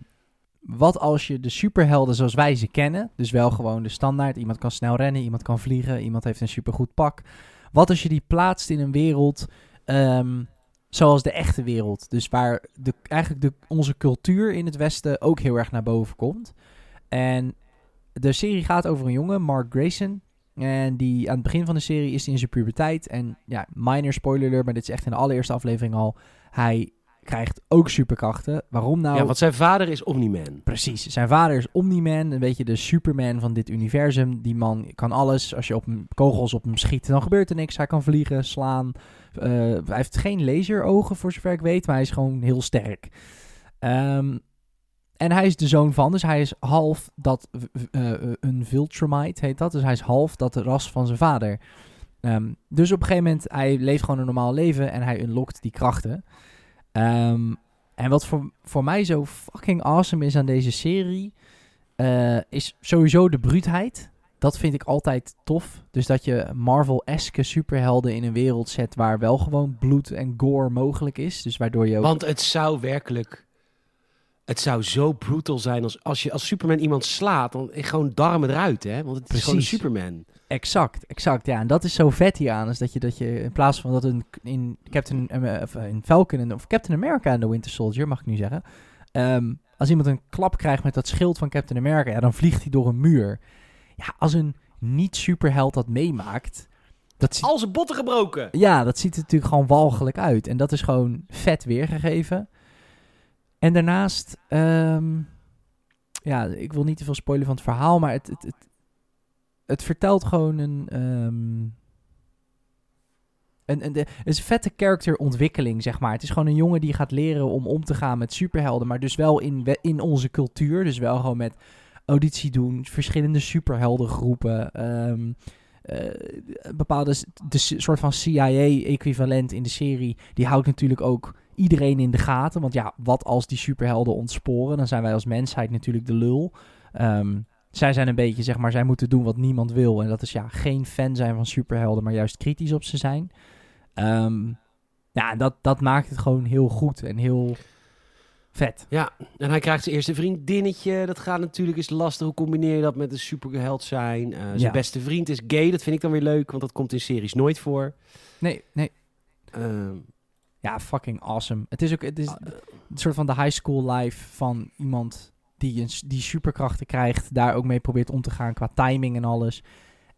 wat als je de superhelden zoals wij ze kennen... dus wel gewoon de standaard... iemand kan snel rennen, iemand kan vliegen... iemand heeft een supergoed pak... wat als je die plaatst in een wereld... ehm, zoals de echte wereld. Dus waar de, eigenlijk de, onze cultuur in het Westen ook heel erg naar boven komt. En de serie gaat over een jongen, Mark Grayson... En die aan het begin van de serie is hij in zijn puberteit. En ja, minor spoiler alert, maar dit is echt in de allereerste aflevering al. Hij krijgt ook superkrachten. Waarom nou? ja, want zijn vader is Omni-Man. Precies. Zijn vader is Omni-Man, een beetje de Superman van dit universum. Die man kan alles. Als je op hem, kogels op hem schiet, dan gebeurt er niks. Hij kan vliegen, slaan. Eh, hij heeft geen laserogen, voor zover ik weet, maar hij is gewoon heel sterk. Ehm, en hij is de zoon van, dus hij is half dat, eh, een Viltrumite heet dat. Dus hij is half dat ras van zijn vader. Ehm, dus op een gegeven moment, hij leeft gewoon een normaal leven en hij unlockt die krachten. Ehm, en wat voor, voor mij zo fucking awesome is aan deze serie, eh, is sowieso de bruutheid. Dat vind ik altijd tof. Dus dat je Marvel-eske superhelden in een wereld zet waar wel gewoon bloed en gore mogelijk is. Dus waardoor je ook... Want het zou werkelijk... Het zou zo brutal zijn als, als je als Superman iemand slaat. Dan gewoon darmen eruit, hè? Want het is gewoon. Superman. Exact, exact. Ja, en dat is zo vet hier aan. Is dat je, dat je in plaats van dat een, in Captain eh, of in Falcon en, of Captain America en de Winter Soldier, mag ik nu zeggen. ehm, als iemand een klap krijgt met dat schild van Captain America, ja, dan vliegt hij door een muur. Ja, als een niet-superheld dat meemaakt, dat Al zijn botten gebroken. ja, dat ziet er natuurlijk gewoon walgelijk uit. En dat is gewoon vet weergegeven. En daarnaast, ehm, ja, ik wil niet te veel spoilen van het verhaal, maar het, het, het, het vertelt gewoon een, ehm, een, een, is een vette characterontwikkeling, zeg maar. Het is gewoon een jongen die gaat leren om om te gaan met superhelden, maar dus wel in, in onze cultuur. Dus wel gewoon met auditie doen, verschillende superheldengroepen, eh, bepaalde de soort van CIA-equivalent in de serie, die houdt natuurlijk ook iedereen in de gaten. Want ja, wat als die superhelden ontsporen? Dan zijn wij als mensheid natuurlijk de lul. Ehm, zij zijn een beetje, zeg maar, zij moeten doen wat niemand wil. En dat is ja, geen fan zijn van superhelden, maar juist kritisch op ze zijn. Ehm, ja, dat, dat maakt het gewoon heel goed en heel vet. Ja, en hij krijgt zijn eerste vriendinnetje. Dat gaat natuurlijk is lastig. Hoe combineer je dat met een superheld zijn? Eh, zijn Ja. beste vriend is gay. Dat vind ik dan weer leuk, want dat komt in series nooit voor. Nee, nee. Ehm, Ja, fucking awesome. Het is ook het is Ah, een soort van de high school life van iemand die, een, die superkrachten krijgt, daar ook mee probeert om te gaan qua timing en alles.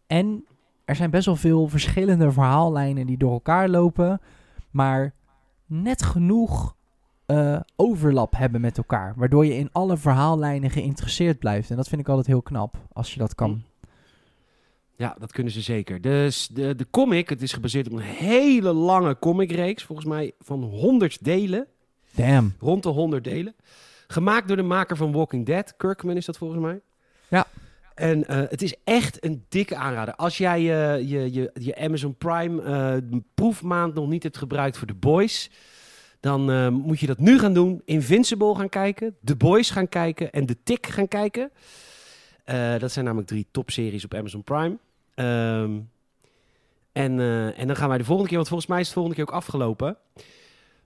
En er zijn best wel veel verschillende verhaallijnen die door elkaar lopen, maar net genoeg eh, overlap hebben met elkaar, waardoor je in alle verhaallijnen geïnteresseerd blijft. En dat vind ik altijd heel knap, als je dat kan. Ja, dat kunnen ze zeker. Dus de, de comic, het is gebaseerd op een hele lange comicreeks. Volgens mij van 100 delen. Damn. Rond de 100 delen. Gemaakt door de maker van Walking Dead. Kirkman is dat volgens mij. Ja. En eh, het is echt een dikke aanrader. Als jij eh, je, je, je Amazon Prime eh, proefmaand nog niet hebt gebruikt voor The Boys... dan moet je dat nu gaan doen. Invincible gaan kijken. The Boys gaan kijken. En The Tick gaan kijken. Dat zijn namelijk drie topseries op Amazon Prime. Ehm, en, eh, en dan gaan wij de volgende keer... want volgens mij is het volgende keer ook afgelopen...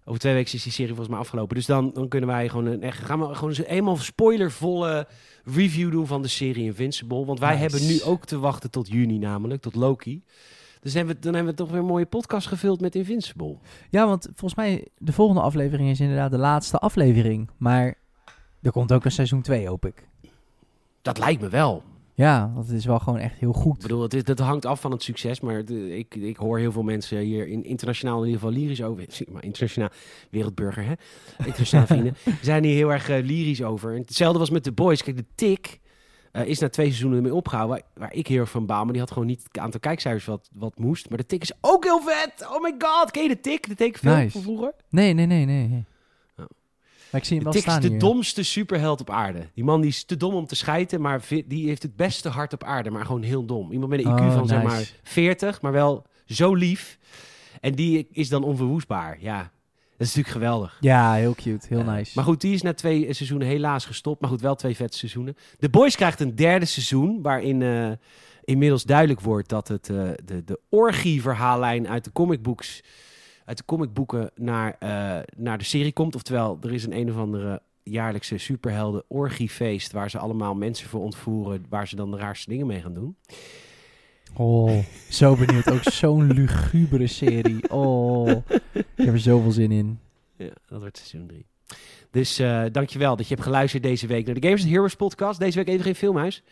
Over twee weken is die serie volgens mij afgelopen. Dus dan, dan kunnen wij gewoon een, echt, gaan we gewoon een eenmaal spoilervolle review doen van de serie Invincible. Want wij Nice. hebben nu ook te wachten tot juni namelijk, tot Loki. Dus dan hebben, we, dan hebben we toch weer een mooie podcast gevuld met Invincible. Ja, want volgens mij de volgende aflevering is inderdaad de laatste aflevering. Maar er komt ook een seizoen 2, hoop ik. Dat lijkt me wel. Ja, dat is wel gewoon echt heel Ik goed. bedoel, het is, dat hangt af van het succes. Maar de- ik, ik hoor heel veel mensen hier in internationaal in ieder geval lyrisch over. Maar internationaal, wereldburger hè. Internationaal vrienden. Zijn hier heel erg eh, lyrisch over. En hetzelfde was met The Boys. Kijk, de Tik eh, is na twee seizoenen ermee opgehouden. Waar, waar ik heel erg van baal. Maar die had gewoon niet het aantal kijkcijfers wat, wat moest. Maar de Tik is ook heel vet. Oh my god. Ken je de Tik? De Nice. van vroeger? Nee, nee, nee, nee. Maar ik zie hem De wel Tik is staan de hier. domste superheld op aarde. Die man die is te dom om te schijten, maar die heeft het beste hart op aarde, maar gewoon heel dom. Iemand met een IQ Oh, van zeg maar 40, maar wel zo lief. En die is dan onverwoestbaar. Ja, dat is natuurlijk geweldig. Ja, heel cute. Heel nice. Maar goed, die is na twee seizoenen helaas gestopt. Maar goed, wel twee vette seizoenen. The Boys krijgt een derde seizoen, waarin eh, inmiddels duidelijk wordt dat het eh, de, de orgie-verhaallijn uit de comicbooks, uit de comicboeken naar, eh, naar de serie komt. Oftewel, er is een een of andere jaarlijkse superhelden orgiefeest waar ze allemaal mensen voor ontvoeren, waar ze dan de raarste dingen mee gaan doen. Oh, zo benieuwd. Ook zo'n lugubere serie. Oh, ik heb er zoveel zin in. Ja, dat wordt seizoen 3. Dus eh dankjewel dat je hebt geluisterd deze week naar de Games and Heroes podcast. Deze week even geen filmhuis.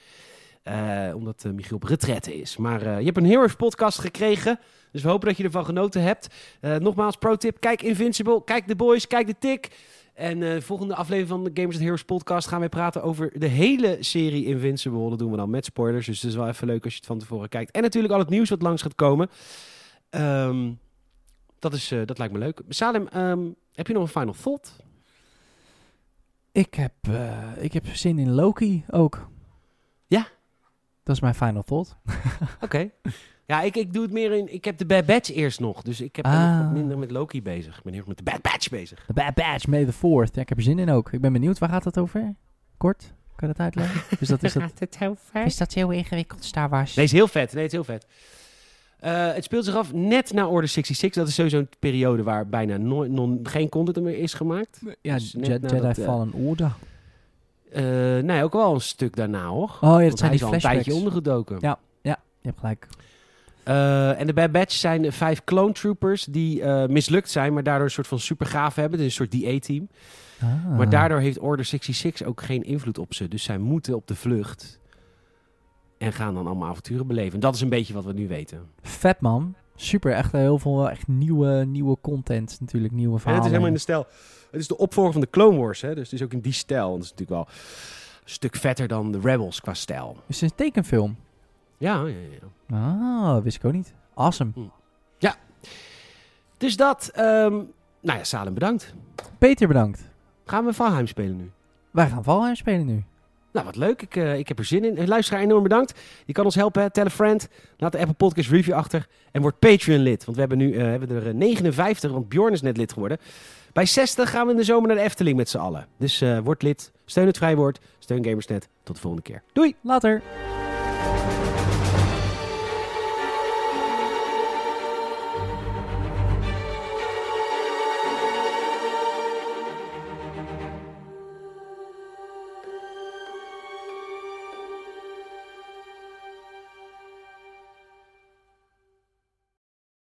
Eh, omdat eh, Michiel op retraite is. Maar eh, je hebt een Heroes podcast gekregen. Dus we hopen dat je ervan genoten hebt. Nogmaals, pro tip. Kijk Invincible. Kijk The Boys. Kijk The Tick. En eh volgende aflevering van de Gamers and Heroes podcast gaan wij praten over de hele serie Invincible. Dat doen we dan met spoilers. Dus het is wel even leuk als je het van tevoren kijkt. En natuurlijk al het nieuws wat langs gaat komen. Ehm, dat, is, dat lijkt me leuk. Salem, ehm, heb je nog een final thought? Ik heb, ik heb zin in Loki ook. Ja? Dat is mijn final thought. Oké. Ja, ik, ik doe het meer in... Ik heb de Bad Batch eerst nog. Dus ik heb nog Ah. wat minder met Loki bezig. Ik ben heel erg met de Bad Batch bezig. The Bad Batch, May the 4th. Ja, ik heb er zin in ook. Ik ben benieuwd, waar gaat het over? Kort? Kan je dat uitleggen? Dus dat is dat, het heel is dat heel ingewikkeld, Star Wars? Nee, het is heel vet. Nee, het is heel vet. Eh, het speelt zich af net na Order 66. Dat is sowieso een periode waar bijna no- non- geen content meer is gemaakt. ja, dus Jedi eh, Fallen Order. Eh, nee, ook wel een stuk daarna, hoor. Oh ja, dat Want zijn hij die is al een tijdje ondergedoken. Ja. Je hebt gelijk. Eh, en de Bad Batch zijn de vijf clone troopers die eh, mislukt zijn, maar daardoor een soort van super gaaf hebben. Het is een soort DA-team. Ah. Maar daardoor heeft Order 66 ook geen invloed op ze. Dus zij moeten op de vlucht. En gaan dan allemaal avonturen beleven. En dat is een beetje wat we nu weten. Vet man. Super, echt heel veel echt nieuwe, nieuwe content natuurlijk, nieuwe En het verhalen. is helemaal in de stijl. Het is de opvolger van de Clone Wars. Hè? Dus het is ook in die stijl. Dat is natuurlijk wel een stuk vetter dan de Rebels qua stijl. Is het een tekenfilm? Ja, ja, ja. Ah, wist ik ook niet. Awesome. Dus dat. ehm, nou ja, Salem bedankt. Peter, bedankt. Gaan we Valheim spelen nu? Wij gaan Valheim spelen nu. Nou, wat leuk. Ik, eh, ik heb er zin in. Eh, Luisteraar, enorm bedankt. Je kan ons helpen. hè. Tell a friend. Laat de Apple Podcast review achter. En word Patreon lid. Want we hebben nu eh, hebben er eh, 59, want Bjorn is net lid geworden. Bij 60 gaan we in de zomer naar de Efteling met z'n allen. Dus eh, word lid. Steun het vrijwoord. Steun Gamersnet. Tot de volgende keer. Doei! Later.